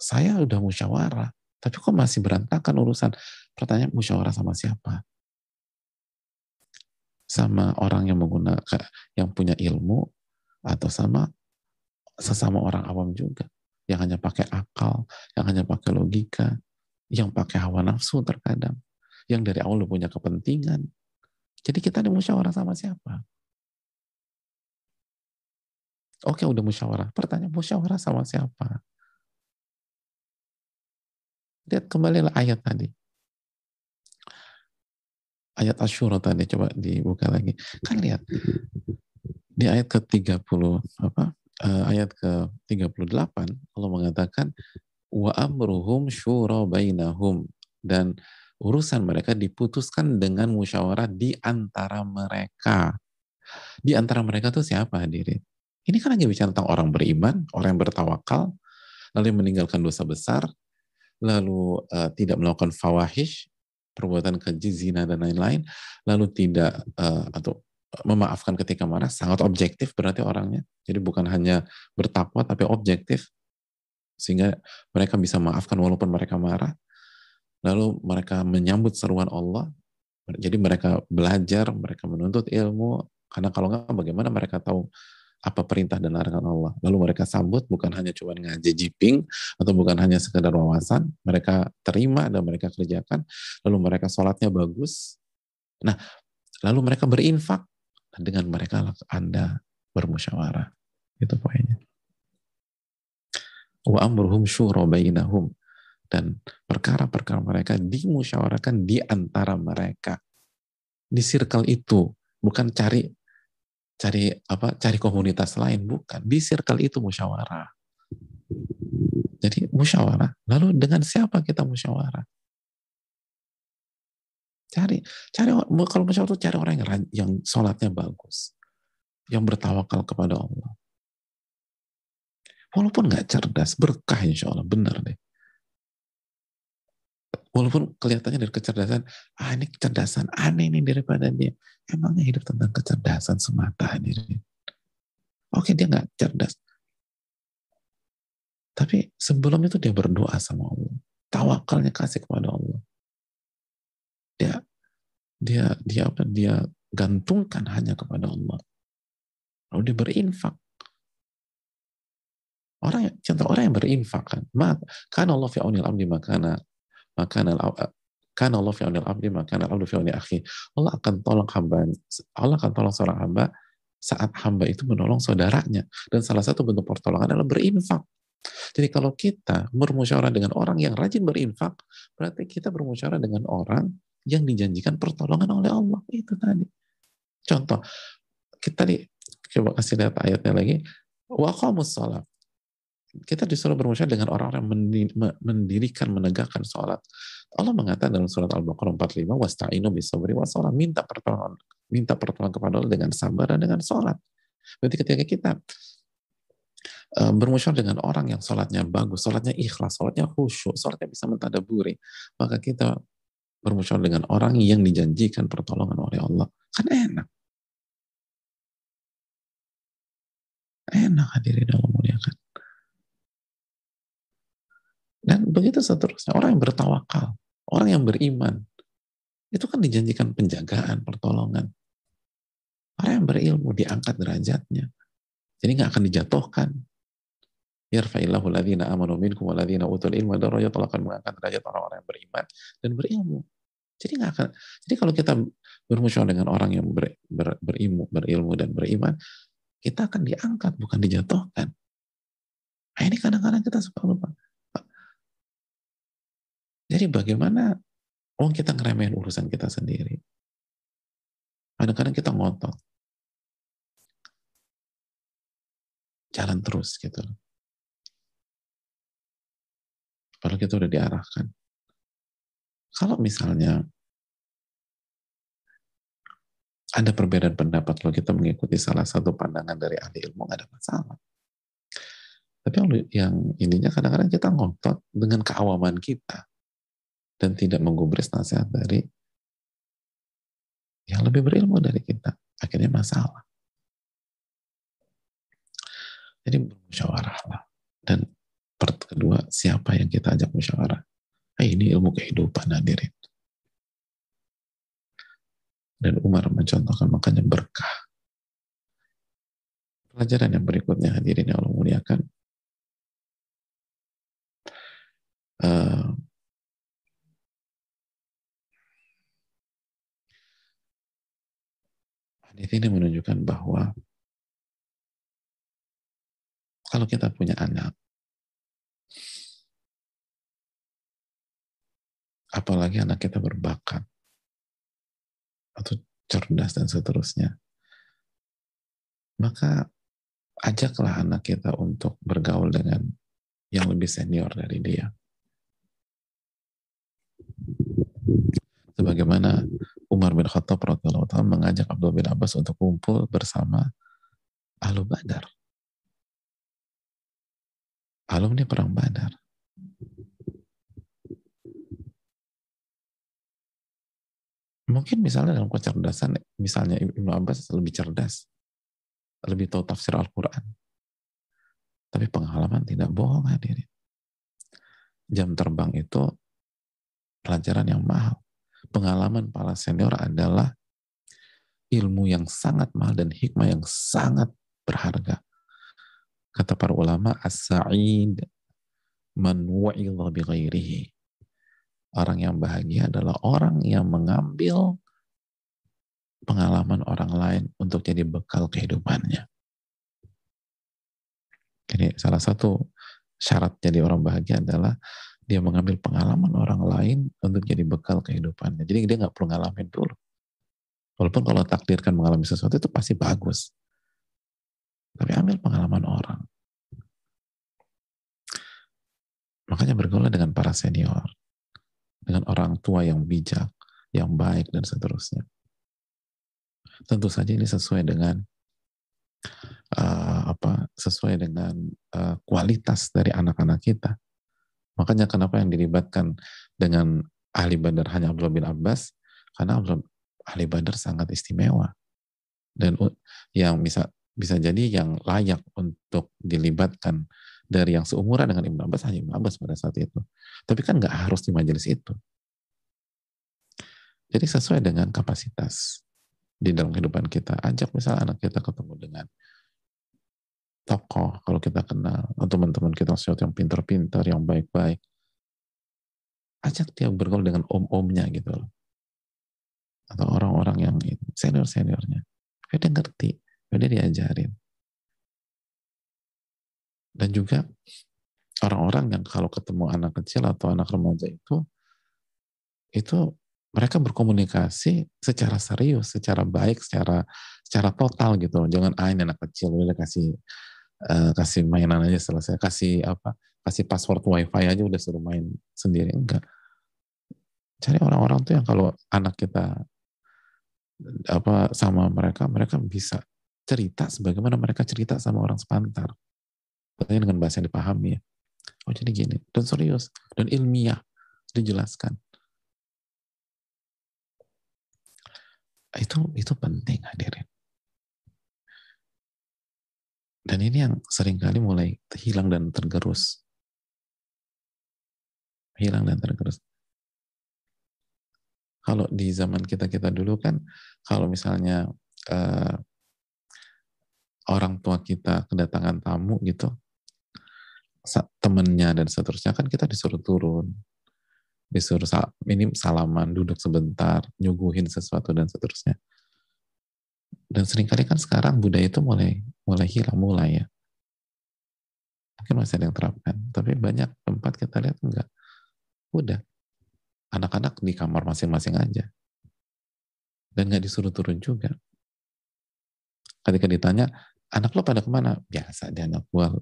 saya udah musyawarah, tapi kok masih berantakan urusan? Pertanyaan musyawarah sama siapa? Sama orang yang menggunakan yang punya ilmu atau sama sesama orang awam juga yang hanya pakai akal, yang hanya pakai logika, yang pakai hawa nafsu terkadang, yang dari awal punya kepentingan. Jadi kita ini musyawarah sama siapa? Oke, udah musyawarah. Pertanyaan musyawarah sama siapa? Lihat kembali ayat tadi ayat Asyura tadi coba dibuka lagi. Kan lihat di ayat ke-30 apa? Uh, ayat ke-38 Allah mengatakan wa amruhum syura bainahum dan urusan mereka diputuskan dengan musyawarah di antara mereka. Di antara mereka tuh siapa hadirin? Ini kan lagi bicara tentang orang beriman, orang yang bertawakal, lalu meninggalkan dosa besar, lalu uh, tidak melakukan fawahish, perbuatan keji, zina dan lain-lain, lalu tidak uh, atau memaafkan ketika marah, sangat objektif berarti orangnya. Jadi bukan hanya bertakwa tapi objektif sehingga mereka bisa maafkan walaupun mereka marah. Lalu mereka menyambut seruan Allah. Jadi mereka belajar, mereka menuntut ilmu karena kalau nggak bagaimana mereka tahu apa perintah dan larangan Allah. Lalu mereka sambut bukan hanya cuma ngaji jiping atau bukan hanya sekedar wawasan, mereka terima dan mereka kerjakan. Lalu mereka sholatnya bagus. Nah, lalu mereka berinfak dengan mereka Anda bermusyawarah. Itu poinnya. Wa amruhum syura bainahum. Dan perkara-perkara mereka dimusyawarahkan di antara mereka. Di circle itu. Bukan cari cari apa cari komunitas lain. Bukan. Di circle itu musyawarah. Jadi musyawarah. Lalu dengan siapa kita musyawarah? Cari. Cari kalau musyawarah itu cari orang yang yang sholatnya bagus. Yang bertawakal kepada Allah. Walaupun nggak cerdas berkah insya Allah. Benar deh walaupun kelihatannya dari kecerdasan ah ini kecerdasan aneh ini daripada dia. Emangnya hidup tentang kecerdasan semata ini oke dia nggak cerdas. Tapi sebelum itu dia berdoa sama Allah. Tawakalnya kasih kepada Allah. Dia dia dia apa? Dia gantungkan hanya kepada Allah. Lalu dia berinfak. Orang yang contoh orang yang berinfak kan karena Allah fi aunil makana maka kan Allah fi abdi maka Allah fi akhi. Allah akan tolong hamba Allah akan tolong seorang hamba saat hamba itu menolong saudaranya. Dan salah satu bentuk pertolongan adalah berinfak. Jadi kalau kita bermusyawarah dengan orang yang rajin berinfak berarti kita bermusyawarah dengan orang yang dijanjikan pertolongan oleh Allah. Itu tadi. Contoh kita di coba kasih lihat ayatnya lagi. Waqamus salat kita disuruh bermusyawarah dengan orang-orang mendirikan, menegakkan sholat. Allah mengatakan dalam surat Al-Baqarah 45, wasta'inu bisabri wa sholat. Minta pertolongan, minta pertolongan kepada Allah dengan sabar dan dengan sholat. Berarti ketika kita uh, bermusyawarah dengan orang yang sholatnya bagus, sholatnya ikhlas, sholatnya khusyuk, sholatnya bisa mentadaburi, maka kita bermusyawarah dengan orang yang dijanjikan pertolongan oleh Allah. Kan enak. Enak hadirin Allah muliakan. Dan begitu seterusnya. Orang yang bertawakal, orang yang beriman, itu kan dijanjikan penjagaan, pertolongan. Orang yang berilmu diangkat derajatnya. Jadi nggak akan dijatuhkan. Yarfa'illahu ladhina amanu minkum wa ladhina utul ilmu darajat Allah akan mengangkat derajat orang-orang yang beriman dan berilmu. Jadi nggak akan. Jadi kalau kita bermusyawarah dengan orang yang ber, ber, berilmu, berilmu dan beriman, kita akan diangkat bukan dijatuhkan. Nah, ini kadang-kadang kita suka lupa. Jadi bagaimana oh kita ngeremehin urusan kita sendiri. Kadang-kadang kita ngotot. Jalan terus gitu. Padahal kita udah diarahkan. Kalau misalnya ada perbedaan pendapat kalau kita mengikuti salah satu pandangan dari ahli ilmu nggak ada masalah. Tapi yang ininya kadang-kadang kita ngotot dengan keawaman kita dan tidak menggubris nasihat dari yang lebih berilmu dari kita. Akhirnya masalah. Jadi bermusyawarahlah. Dan part kedua, siapa yang kita ajak musyawarah? Nah, ini ilmu kehidupan hadirin. Dan Umar mencontohkan makanya berkah. Pelajaran yang berikutnya hadirin yang Allah muliakan. Uh, Hadis ini menunjukkan bahwa kalau kita punya anak, apalagi anak kita berbakat atau cerdas dan seterusnya, maka ajaklah anak kita untuk bergaul dengan yang lebih senior dari dia. Sebagaimana Umar bin Khattab radhiyallahu taala mengajak Abdul bin Abbas untuk kumpul bersama Ahlu Badar. Alumni perang Badar. Mungkin misalnya dalam kecerdasan, misalnya Ibnu Abbas lebih cerdas, lebih tahu tafsir Al-Quran. Tapi pengalaman tidak bohong hadirin. Jam terbang itu pelajaran yang mahal pengalaman para senior adalah ilmu yang sangat mahal dan hikmah yang sangat berharga. Kata para ulama, as-sa'id man wa'idha bi Orang yang bahagia adalah orang yang mengambil pengalaman orang lain untuk jadi bekal kehidupannya. Ini salah satu syarat jadi orang bahagia adalah dia mengambil pengalaman orang lain untuk jadi bekal kehidupannya. Jadi dia nggak perlu ngalamin dulu. Walaupun kalau takdirkan mengalami sesuatu itu pasti bagus. Tapi ambil pengalaman orang. Makanya bergaul dengan para senior. Dengan orang tua yang bijak, yang baik, dan seterusnya. Tentu saja ini sesuai dengan uh, apa sesuai dengan uh, kualitas dari anak-anak kita Makanya kenapa yang dilibatkan dengan ahli badar hanya Abdullah bin Abbas? Karena Abdullah, ahli badar sangat istimewa. Dan yang bisa bisa jadi yang layak untuk dilibatkan dari yang seumuran dengan Ibn Abbas hanya Ibn Abbas pada saat itu. Tapi kan nggak harus di majelis itu. Jadi sesuai dengan kapasitas di dalam kehidupan kita. Ajak misalnya anak kita ketemu dengan tokoh kalau kita kenal atau teman-teman kita sesuatu yang pintar-pintar yang baik-baik. Ajak dia bergaul dengan om-omnya gitu loh. Atau orang-orang yang senior-seniornya. Biar dia ngerti biar dia diajarin. Dan juga orang-orang yang kalau ketemu anak kecil atau anak remaja itu itu mereka berkomunikasi secara serius, secara baik, secara secara total gitu. Jangan ah ini anak kecil udah kasih uh, kasih mainan aja selesai. Kasih apa? Kasih password wifi aja udah suruh main sendiri. Enggak. Cari orang-orang tuh yang kalau anak kita apa sama mereka mereka bisa cerita sebagaimana mereka cerita sama orang sepantar. Tentunya dengan bahasa yang dipahami ya. Oh jadi gini. Dan serius. Dan ilmiah. Dijelaskan. Itu itu penting hadirin dan ini yang sering kali mulai hilang dan tergerus. Hilang dan tergerus. Kalau di zaman kita-kita dulu kan, kalau misalnya uh, orang tua kita kedatangan tamu gitu, temennya dan seterusnya kan kita disuruh turun disuruh minim salaman duduk sebentar nyuguhin sesuatu dan seterusnya dan sering kali kan sekarang budaya itu mulai mulai hilang mulai ya. Mungkin masih ada yang terapkan tapi banyak tempat kita lihat enggak. Udah. Anak-anak di kamar masing-masing aja. Dan nggak disuruh turun juga. Ketika ditanya anak lo pada ke mana? Biasa dia anak gua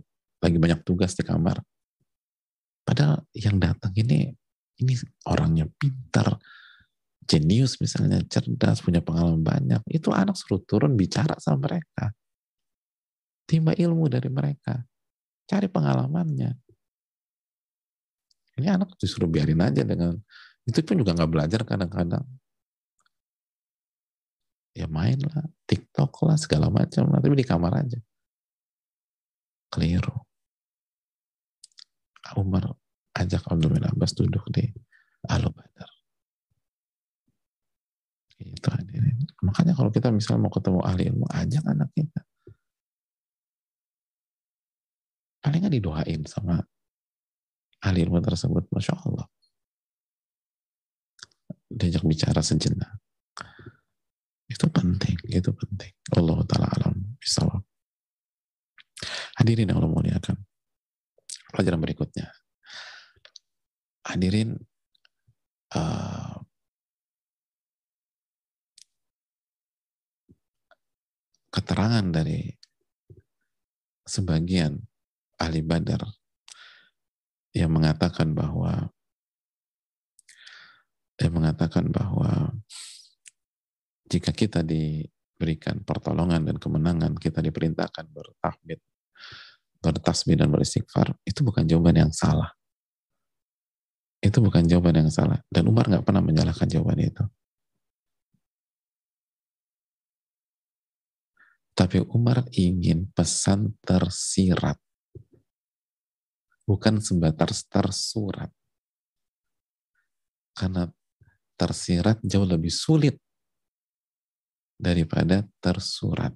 lagi banyak tugas di kamar. Padahal yang datang ini ini orangnya pintar jenius misalnya, cerdas, punya pengalaman banyak, itu anak suruh turun bicara sama mereka. Timba ilmu dari mereka. Cari pengalamannya. Ini anak disuruh biarin aja dengan, itu pun juga nggak belajar kadang-kadang. Ya main lah, TikTok lah, segala macam lah, tapi di kamar aja. Keliru. Umar ajak Abdul bin Abbas duduk di Alu Itu hadirin. Makanya kalau kita misalnya mau ketemu ahli ilmu, ajak anak kita. Paling didoain sama ahli ilmu tersebut, masya Allah. Diajak bicara sejenak. Itu penting, itu penting. Allah Ta'ala alam bisawab. Hadirin yang Allah muliakan. Pelajaran berikutnya. Hadirin uh, keterangan dari sebagian ahli badar yang mengatakan bahwa yang mengatakan bahwa jika kita diberikan pertolongan dan kemenangan, kita diperintahkan bertahmid, bertasbih dan beristighfar, itu bukan jawaban yang salah. Itu bukan jawaban yang salah. Dan Umar nggak pernah menyalahkan jawaban itu. Tapi Umar ingin pesan tersirat. Bukan sebatas tersurat. Karena tersirat jauh lebih sulit daripada tersurat.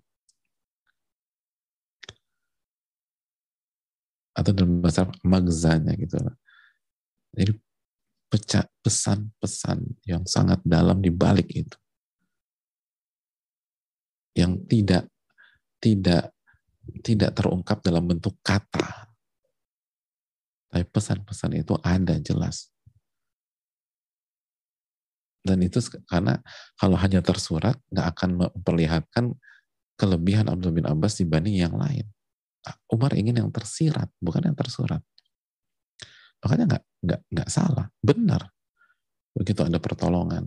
Atau dalam bahasa magzanya gitu. Jadi pesan-pesan yang sangat dalam di balik itu. Yang tidak tidak tidak terungkap dalam bentuk kata. Tapi pesan-pesan itu ada jelas. Dan itu karena kalau hanya tersurat, nggak akan memperlihatkan kelebihan Abdul bin Abbas dibanding yang lain. Umar ingin yang tersirat, bukan yang tersurat. Makanya nggak nggak nggak salah, benar. Begitu ada pertolongan,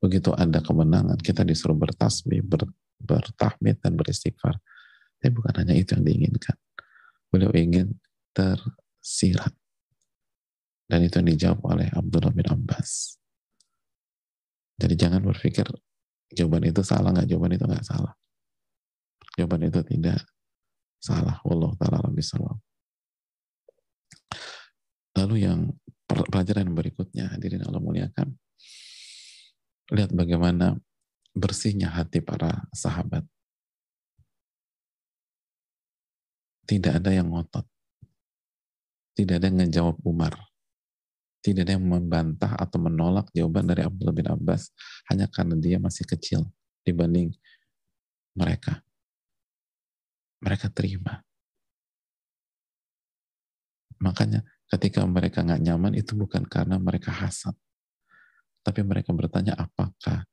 begitu ada kemenangan, kita disuruh bertasbih, ber, bertahmid dan beristighfar. Tapi bukan hanya itu yang diinginkan. Beliau ingin tersirat. Dan itu yang dijawab oleh Abdullah bin Abbas. Jadi jangan berpikir jawaban itu salah, nggak jawaban itu nggak salah. Jawaban itu tidak salah. Wallahu ta'ala Lalu yang pelajaran berikutnya, hadirin Allah muliakan, lihat bagaimana bersihnya hati para sahabat. Tidak ada yang ngotot. Tidak ada yang ngejawab Umar. Tidak ada yang membantah atau menolak jawaban dari Abdullah bin Abbas hanya karena dia masih kecil dibanding mereka. Mereka terima. Makanya ketika mereka nggak nyaman itu bukan karena mereka hasad. Tapi mereka bertanya apakah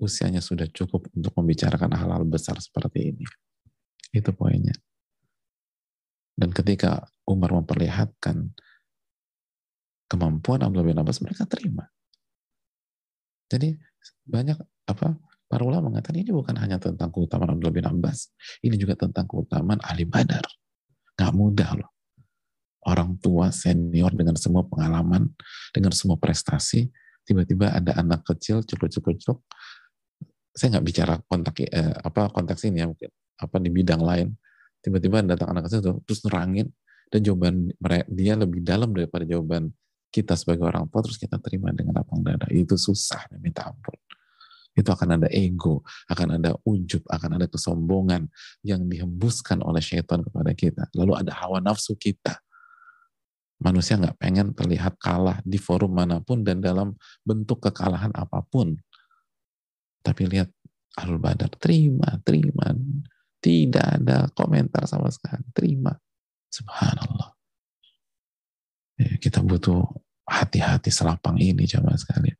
usianya sudah cukup untuk membicarakan hal-hal besar seperti ini. Itu poinnya. Dan ketika Umar memperlihatkan kemampuan Abdullah bin Abbas mereka terima. Jadi banyak apa para ulama mengatakan ini bukan hanya tentang keutamaan Abdullah bin Abbas, ini juga tentang keutamaan ahli Badar. Gak mudah loh. Orang tua senior dengan semua pengalaman, dengan semua prestasi, tiba-tiba ada anak kecil cukup-cukup saya nggak bicara kontak eh, apa konteks ini ya mungkin apa di bidang lain tiba-tiba datang anak kecil terus nerangin dan jawaban dia lebih dalam daripada jawaban kita sebagai orang tua terus kita terima dengan lapang dada itu susah minta ampun itu akan ada ego, akan ada ujub, akan ada kesombongan yang dihembuskan oleh syaitan kepada kita. Lalu ada hawa nafsu kita. Manusia nggak pengen terlihat kalah di forum mana pun dan dalam bentuk kekalahan apa pun. Tapi lihat Al Badar, terima, terima. Tidak ada komentar sama sekali, terima. Subhanallah. Ya, kita butuh hati-hati selapang ini jamaah sekalian.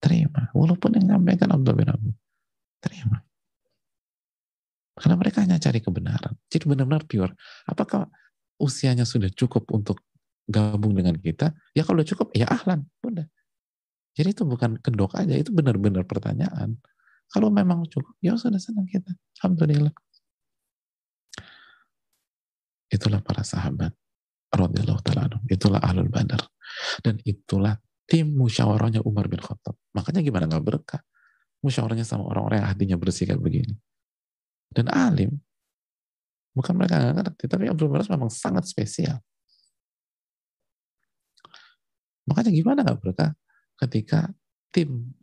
Terima. Walaupun yang nyampaikan Abdul bin Abu. Terima. Karena mereka hanya cari kebenaran. Jadi benar-benar pure. Apakah usianya sudah cukup untuk gabung dengan kita? Ya kalau cukup, ya ahlan. Udah. Jadi itu bukan kedok aja, itu benar-benar pertanyaan. Kalau memang cukup, ya sudah senang kita. Alhamdulillah. Itulah para sahabat itulah ahlul badar. Dan itulah tim musyawarahnya Umar bin Khattab. Makanya gimana nggak berkah? Musyawarahnya sama orang-orang yang hatinya bersih kayak begini. Dan alim bukan mereka nggak ngerti tapi Abdul Baras memang sangat spesial. Makanya gimana nggak berkah ketika tim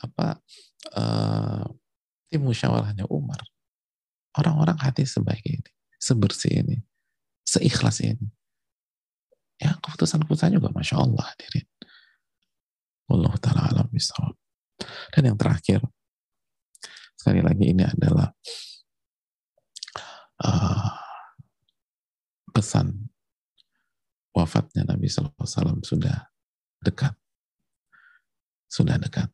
apa uh, tim musyawarahnya Umar orang-orang hati sebaik ini sebersih ini seikhlas ini ya keputusan-keputusan juga Masya Allah hadirin. Allah ta'ala alam bisawab. Dan yang terakhir, sekali lagi ini adalah uh, pesan wafatnya Nabi SAW sudah dekat. Sudah dekat.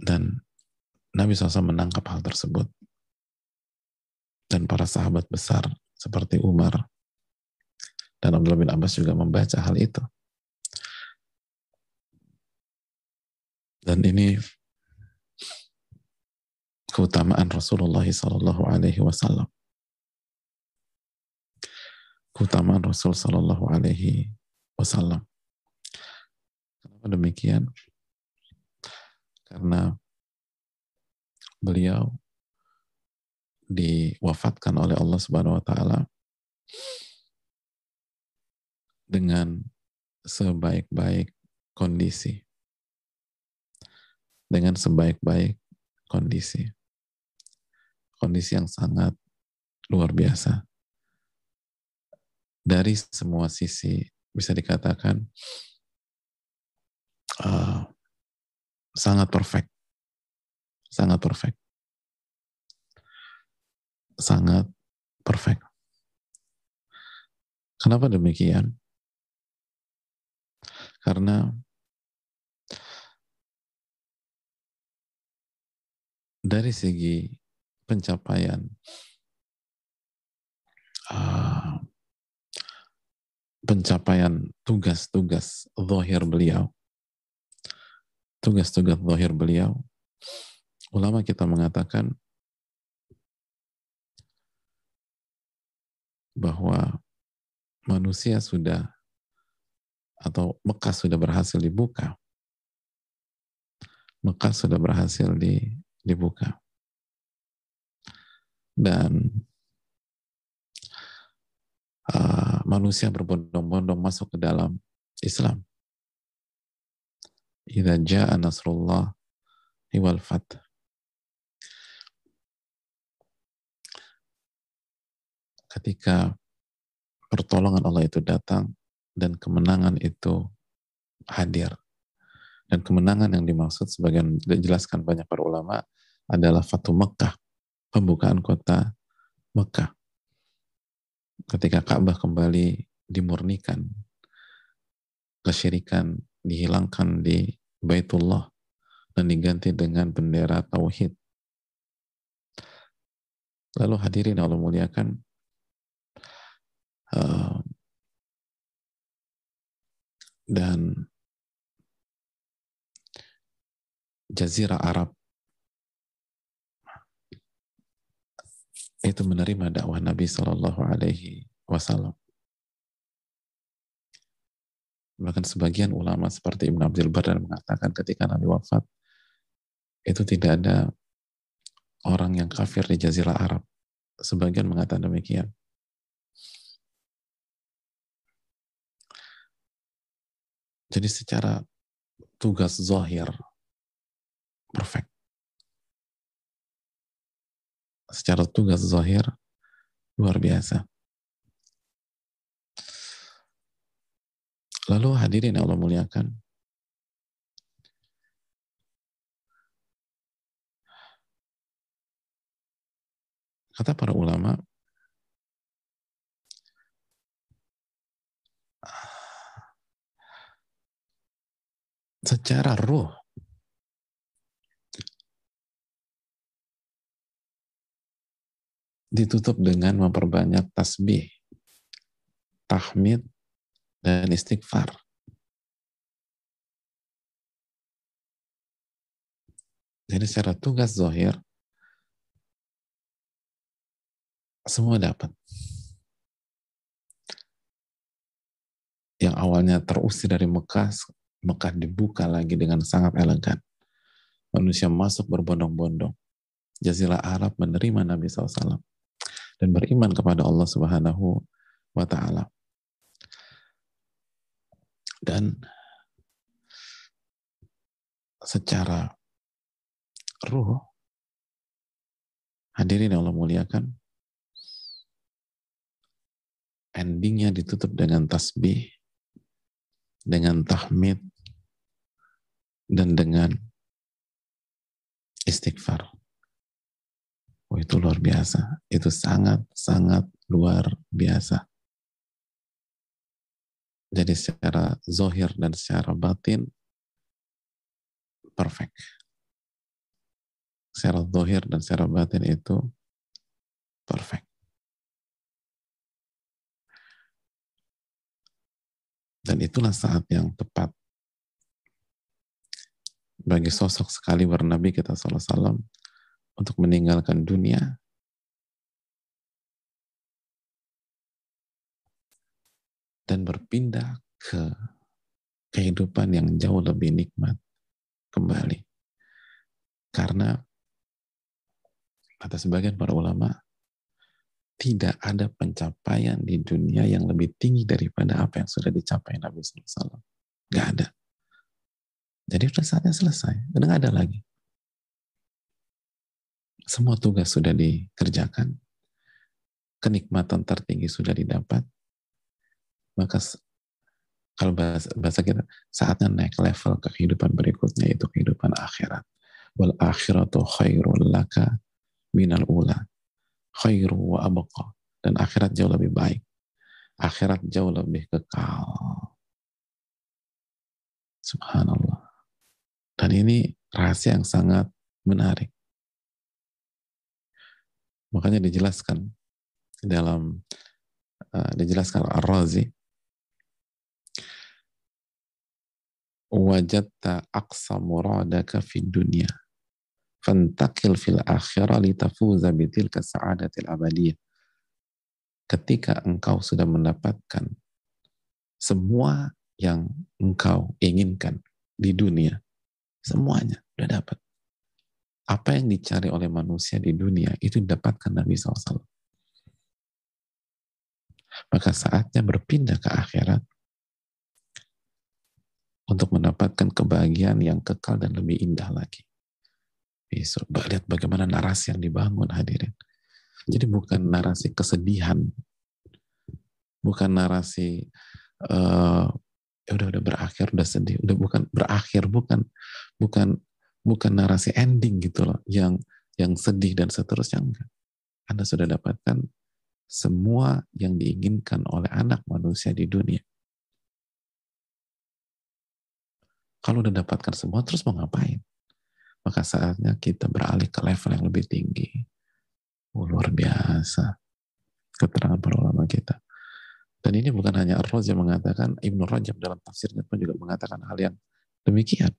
Dan Nabi SAW menangkap hal tersebut. Dan para sahabat besar seperti Umar dan Abdullah bin Abbas juga membaca hal itu. Dan ini keutamaan Rasulullah Sallallahu Alaihi Wasallam. Keutamaan Rasul Sallallahu Alaihi Wasallam. Kenapa demikian? Karena beliau diwafatkan oleh Allah Subhanahu wa taala dengan sebaik-baik kondisi. Dengan sebaik-baik kondisi. Kondisi yang sangat luar biasa. Dari semua sisi bisa dikatakan uh, sangat perfect. Sangat perfect sangat perfect. Kenapa demikian? Karena dari segi pencapaian uh, pencapaian tugas-tugas zahir beliau tugas-tugas zahir beliau ulama kita mengatakan bahwa manusia sudah atau Mekah sudah berhasil dibuka. Mekah sudah berhasil di, dibuka. Dan uh, manusia berbondong-bondong masuk ke dalam Islam. Idza jaa nasrullah wal fath. Ketika pertolongan Allah itu datang dan kemenangan itu hadir. Dan kemenangan yang dimaksud sebagian dijelaskan banyak para ulama adalah Fatu Mekah, pembukaan kota Mekah. Ketika Ka'bah kembali dimurnikan, kesyirikan dihilangkan di Baitullah dan diganti dengan bendera tauhid. Lalu hadirin Allah muliakan, uh, dan Jazirah Arab itu menerima dakwah Nabi Shallallahu Alaihi Wasallam. Bahkan sebagian ulama seperti Ibn Abdul Badar mengatakan ketika Nabi wafat, itu tidak ada orang yang kafir di Jazirah Arab. Sebagian mengatakan demikian. Jadi secara tugas zahir perfect. Secara tugas zahir luar biasa. Lalu hadirin Allah muliakan. Kata para ulama, secara ruh ditutup dengan memperbanyak tasbih, tahmid, dan istighfar. Jadi secara tugas zohir, semua dapat. Yang awalnya terusir dari Mekah, Mekah dibuka lagi dengan sangat elegan. Manusia masuk berbondong-bondong. Jazirah Arab menerima Nabi SAW dan beriman kepada Allah Subhanahu wa Ta'ala. Dan secara ruh, hadirin yang Allah muliakan, endingnya ditutup dengan tasbih, dengan tahmid, dan dengan istighfar. Oh, itu luar biasa. Itu sangat-sangat luar biasa. Jadi secara zohir dan secara batin, perfect. Secara zohir dan secara batin itu perfect. Dan itulah saat yang tepat bagi sosok sekali bernabi kita salam untuk meninggalkan dunia dan berpindah ke kehidupan yang jauh lebih nikmat kembali. Karena kata sebagian para ulama, tidak ada pencapaian di dunia yang lebih tinggi daripada apa yang sudah dicapai Nabi SAW. Gak ada. Jadi sudah saatnya selesai. Udah nggak ada lagi. Semua tugas sudah dikerjakan. Kenikmatan tertinggi sudah didapat. Maka kalau bahasa, bahasa kita, saatnya naik level ke kehidupan berikutnya, itu kehidupan akhirat. Wal akhiratu khairul laka minal ula. Khairu wa abqa. Dan akhirat jauh lebih baik. akhirat jauh lebih kekal. Subhanallah. Dan ini rahasia yang sangat menarik. Makanya dijelaskan dalam uh, dijelaskan Ar-Razi wajadta aqsa muradaka fid dunya fantakil fil akhirah litafuza bitilka sa'adatil abadiyah ketika engkau sudah mendapatkan semua yang engkau inginkan di dunia semuanya sudah dapat. Apa yang dicari oleh manusia di dunia itu didapatkan Nabi SAW maka saatnya berpindah ke akhirat untuk mendapatkan kebahagiaan yang kekal dan lebih indah lagi. Besok, lihat bagaimana narasi yang dibangun hadirin. Jadi bukan narasi kesedihan, bukan narasi uh, ya udah udah berakhir udah sedih, udah bukan berakhir, bukan bukan bukan narasi ending gitu loh, yang yang sedih dan seterusnya enggak. Anda sudah dapatkan semua yang diinginkan oleh anak manusia di dunia. Kalau udah dapatkan semua, terus mau ngapain? Maka saatnya kita beralih ke level yang lebih tinggi. Oh, luar biasa. Keterangan para ulama kita. Dan ini bukan hanya Ar-Raz yang mengatakan, Ibnu Rajab dalam tafsirnya pun juga mengatakan hal yang demikian.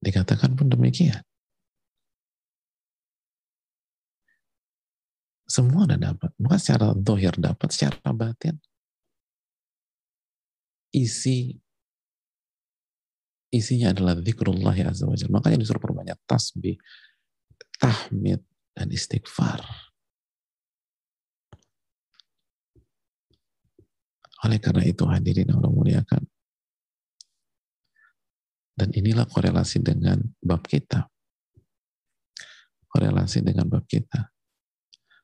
Dikatakan pun demikian. Semua udah dapat. Bukan secara dohir dapat, secara batin isi isinya adalah zikrullah ya azza wajalla. Makanya disuruh perbanyak tasbih, tahmid, dan istighfar. Oleh karena itu hadirin Allah muliakan. Dan inilah korelasi dengan bab kita. Korelasi dengan bab kita.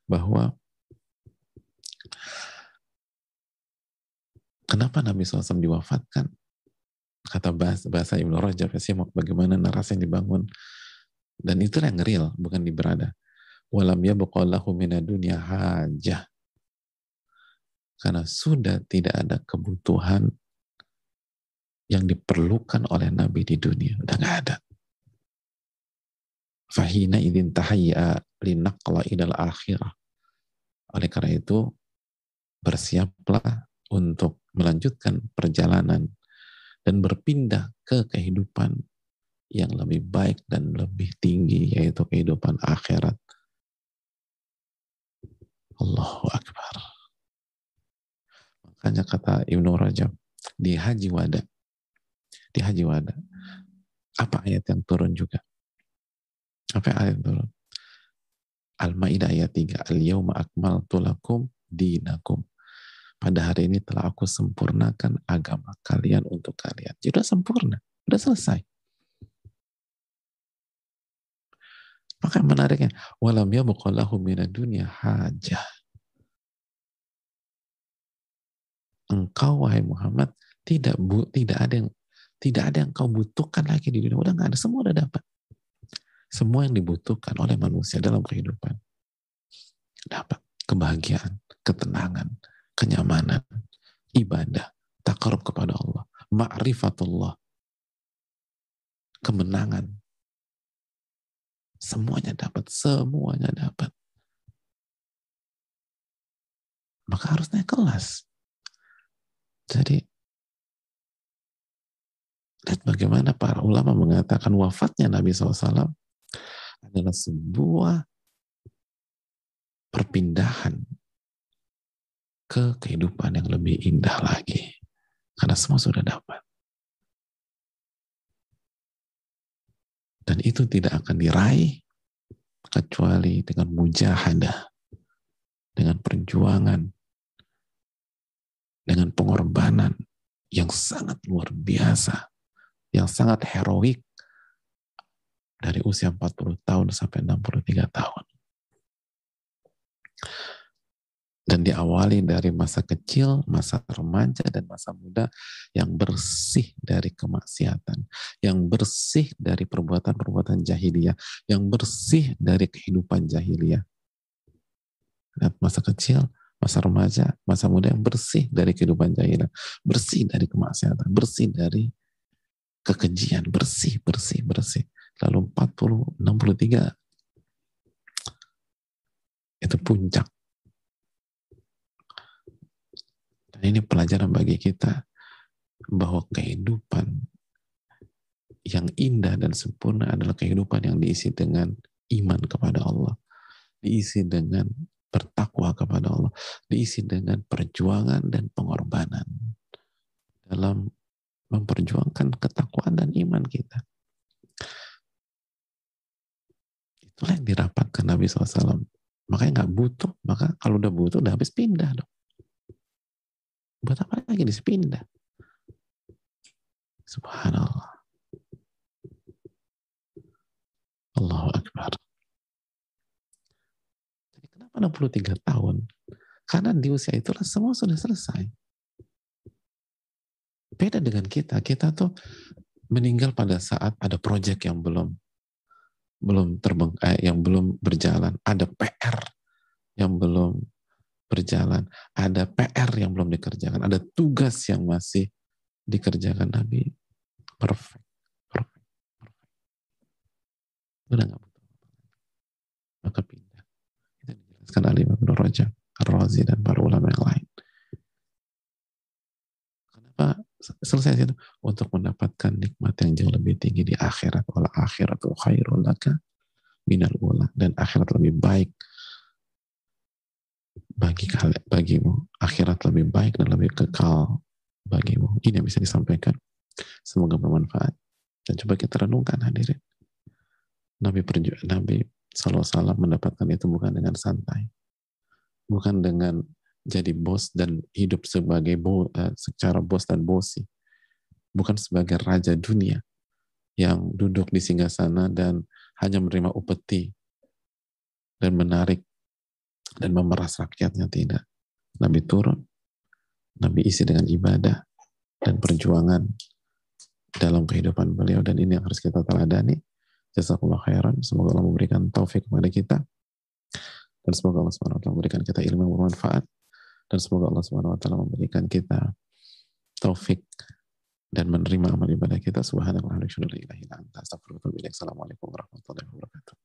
Bahwa Kenapa Nabi SAW diwafatkan? Kata bahasa, bahasa Ibnu Rajab, ya, bagaimana narasi yang dibangun. Dan itu yang real, bukan di berada. Walam yabqallahu dunia hajah. Karena sudah tidak ada kebutuhan yang diperlukan oleh Nabi di dunia. Udah nggak ada. Fahina idin tahayya linaqla idal akhirah. Oleh karena itu, bersiaplah untuk melanjutkan perjalanan dan berpindah ke kehidupan yang lebih baik dan lebih tinggi yaitu kehidupan akhirat. Allahu Akbar. Makanya kata Ibnu Rajab di Haji Wada, di Haji Wada, apa ayat yang turun juga? Apa ayat yang turun? Al-Ma'idah ayat 3. Al-yawma akmaltu lakum dinakum pada hari ini telah aku sempurnakan agama kalian untuk kalian. Jadi sudah sempurna, sudah selesai. Maka menariknya, walam yabqallahu minad dunya hajah. Engkau wahai Muhammad tidak bu, tidak ada yang tidak ada yang kau butuhkan lagi di dunia. Udah nggak ada, semua udah dapat. Semua yang dibutuhkan oleh manusia dalam kehidupan. Dapat kebahagiaan, ketenangan, kenyamanan, ibadah, takarub kepada Allah, ma'rifatullah, kemenangan. Semuanya dapat, semuanya dapat. Maka harus naik kelas. Jadi, lihat bagaimana para ulama mengatakan wafatnya Nabi SAW adalah sebuah perpindahan ke kehidupan yang lebih indah lagi. Karena semua sudah dapat. Dan itu tidak akan diraih kecuali dengan mujahadah, dengan perjuangan, dengan pengorbanan yang sangat luar biasa, yang sangat heroik dari usia 40 tahun sampai 63 tahun dan diawali dari masa kecil, masa remaja, dan masa muda yang bersih dari kemaksiatan, yang bersih dari perbuatan-perbuatan jahiliyah, yang bersih dari kehidupan jahiliyah. Masa kecil, masa remaja, masa muda yang bersih dari kehidupan jahilah, bersih dari kemaksiatan, bersih dari kekejian, bersih, bersih, bersih. Lalu 40, 63 itu puncak. Dan ini pelajaran bagi kita bahwa kehidupan yang indah dan sempurna adalah kehidupan yang diisi dengan iman kepada Allah, diisi dengan bertakwa kepada Allah, diisi dengan perjuangan dan pengorbanan dalam memperjuangkan ketakwaan dan iman kita. Itulah yang dirapatkan Nabi SAW. Makanya nggak butuh, maka kalau udah butuh udah habis pindah dong. Buat apa lagi disepindah? Subhanallah. Allahu Akbar. Jadi kenapa 63 tahun? Karena di usia itulah semua sudah selesai. Beda dengan kita. Kita tuh meninggal pada saat ada proyek yang belum belum terbang, eh, yang belum berjalan. Ada PR yang belum berjalan. Ada PR yang belum dikerjakan. Ada tugas yang masih dikerjakan Nabi. Perfect. Udah gak butuh Maka pindah. Itu dijelaskan Ali Ibn Rajab, Ar-Razi, dan para ulama yang lain. Kenapa selesai itu untuk mendapatkan nikmat yang jauh lebih tinggi di akhirat wala akhiratu khairul laka minal ula dan akhirat lebih baik bagi kalian bagimu. Akhirat lebih baik dan lebih kekal bagimu. Ini yang bisa disampaikan. Semoga bermanfaat. Dan coba kita renungkan hadirin. Nabi perju Nabi Salam mendapatkan itu bukan dengan santai. Bukan dengan jadi bos dan hidup sebagai bo, uh, secara bos dan bosi. Bukan sebagai raja dunia yang duduk di singgah sana dan hanya menerima upeti dan menarik dan memeras rakyatnya tidak. Nabi turun Nabi isi dengan ibadah dan perjuangan dalam kehidupan beliau. Dan ini yang harus kita teladani. Jazakallah khairan. Semoga Allah memberikan taufik kepada kita. Dan semoga Allah SWT memberikan kita ilmu yang bermanfaat. Dan semoga Allah taala memberikan kita taufik dan menerima amal ibadah kita. Subhanallah wa bihamdihi assalamualaikum warahmatullahi wabarakatuh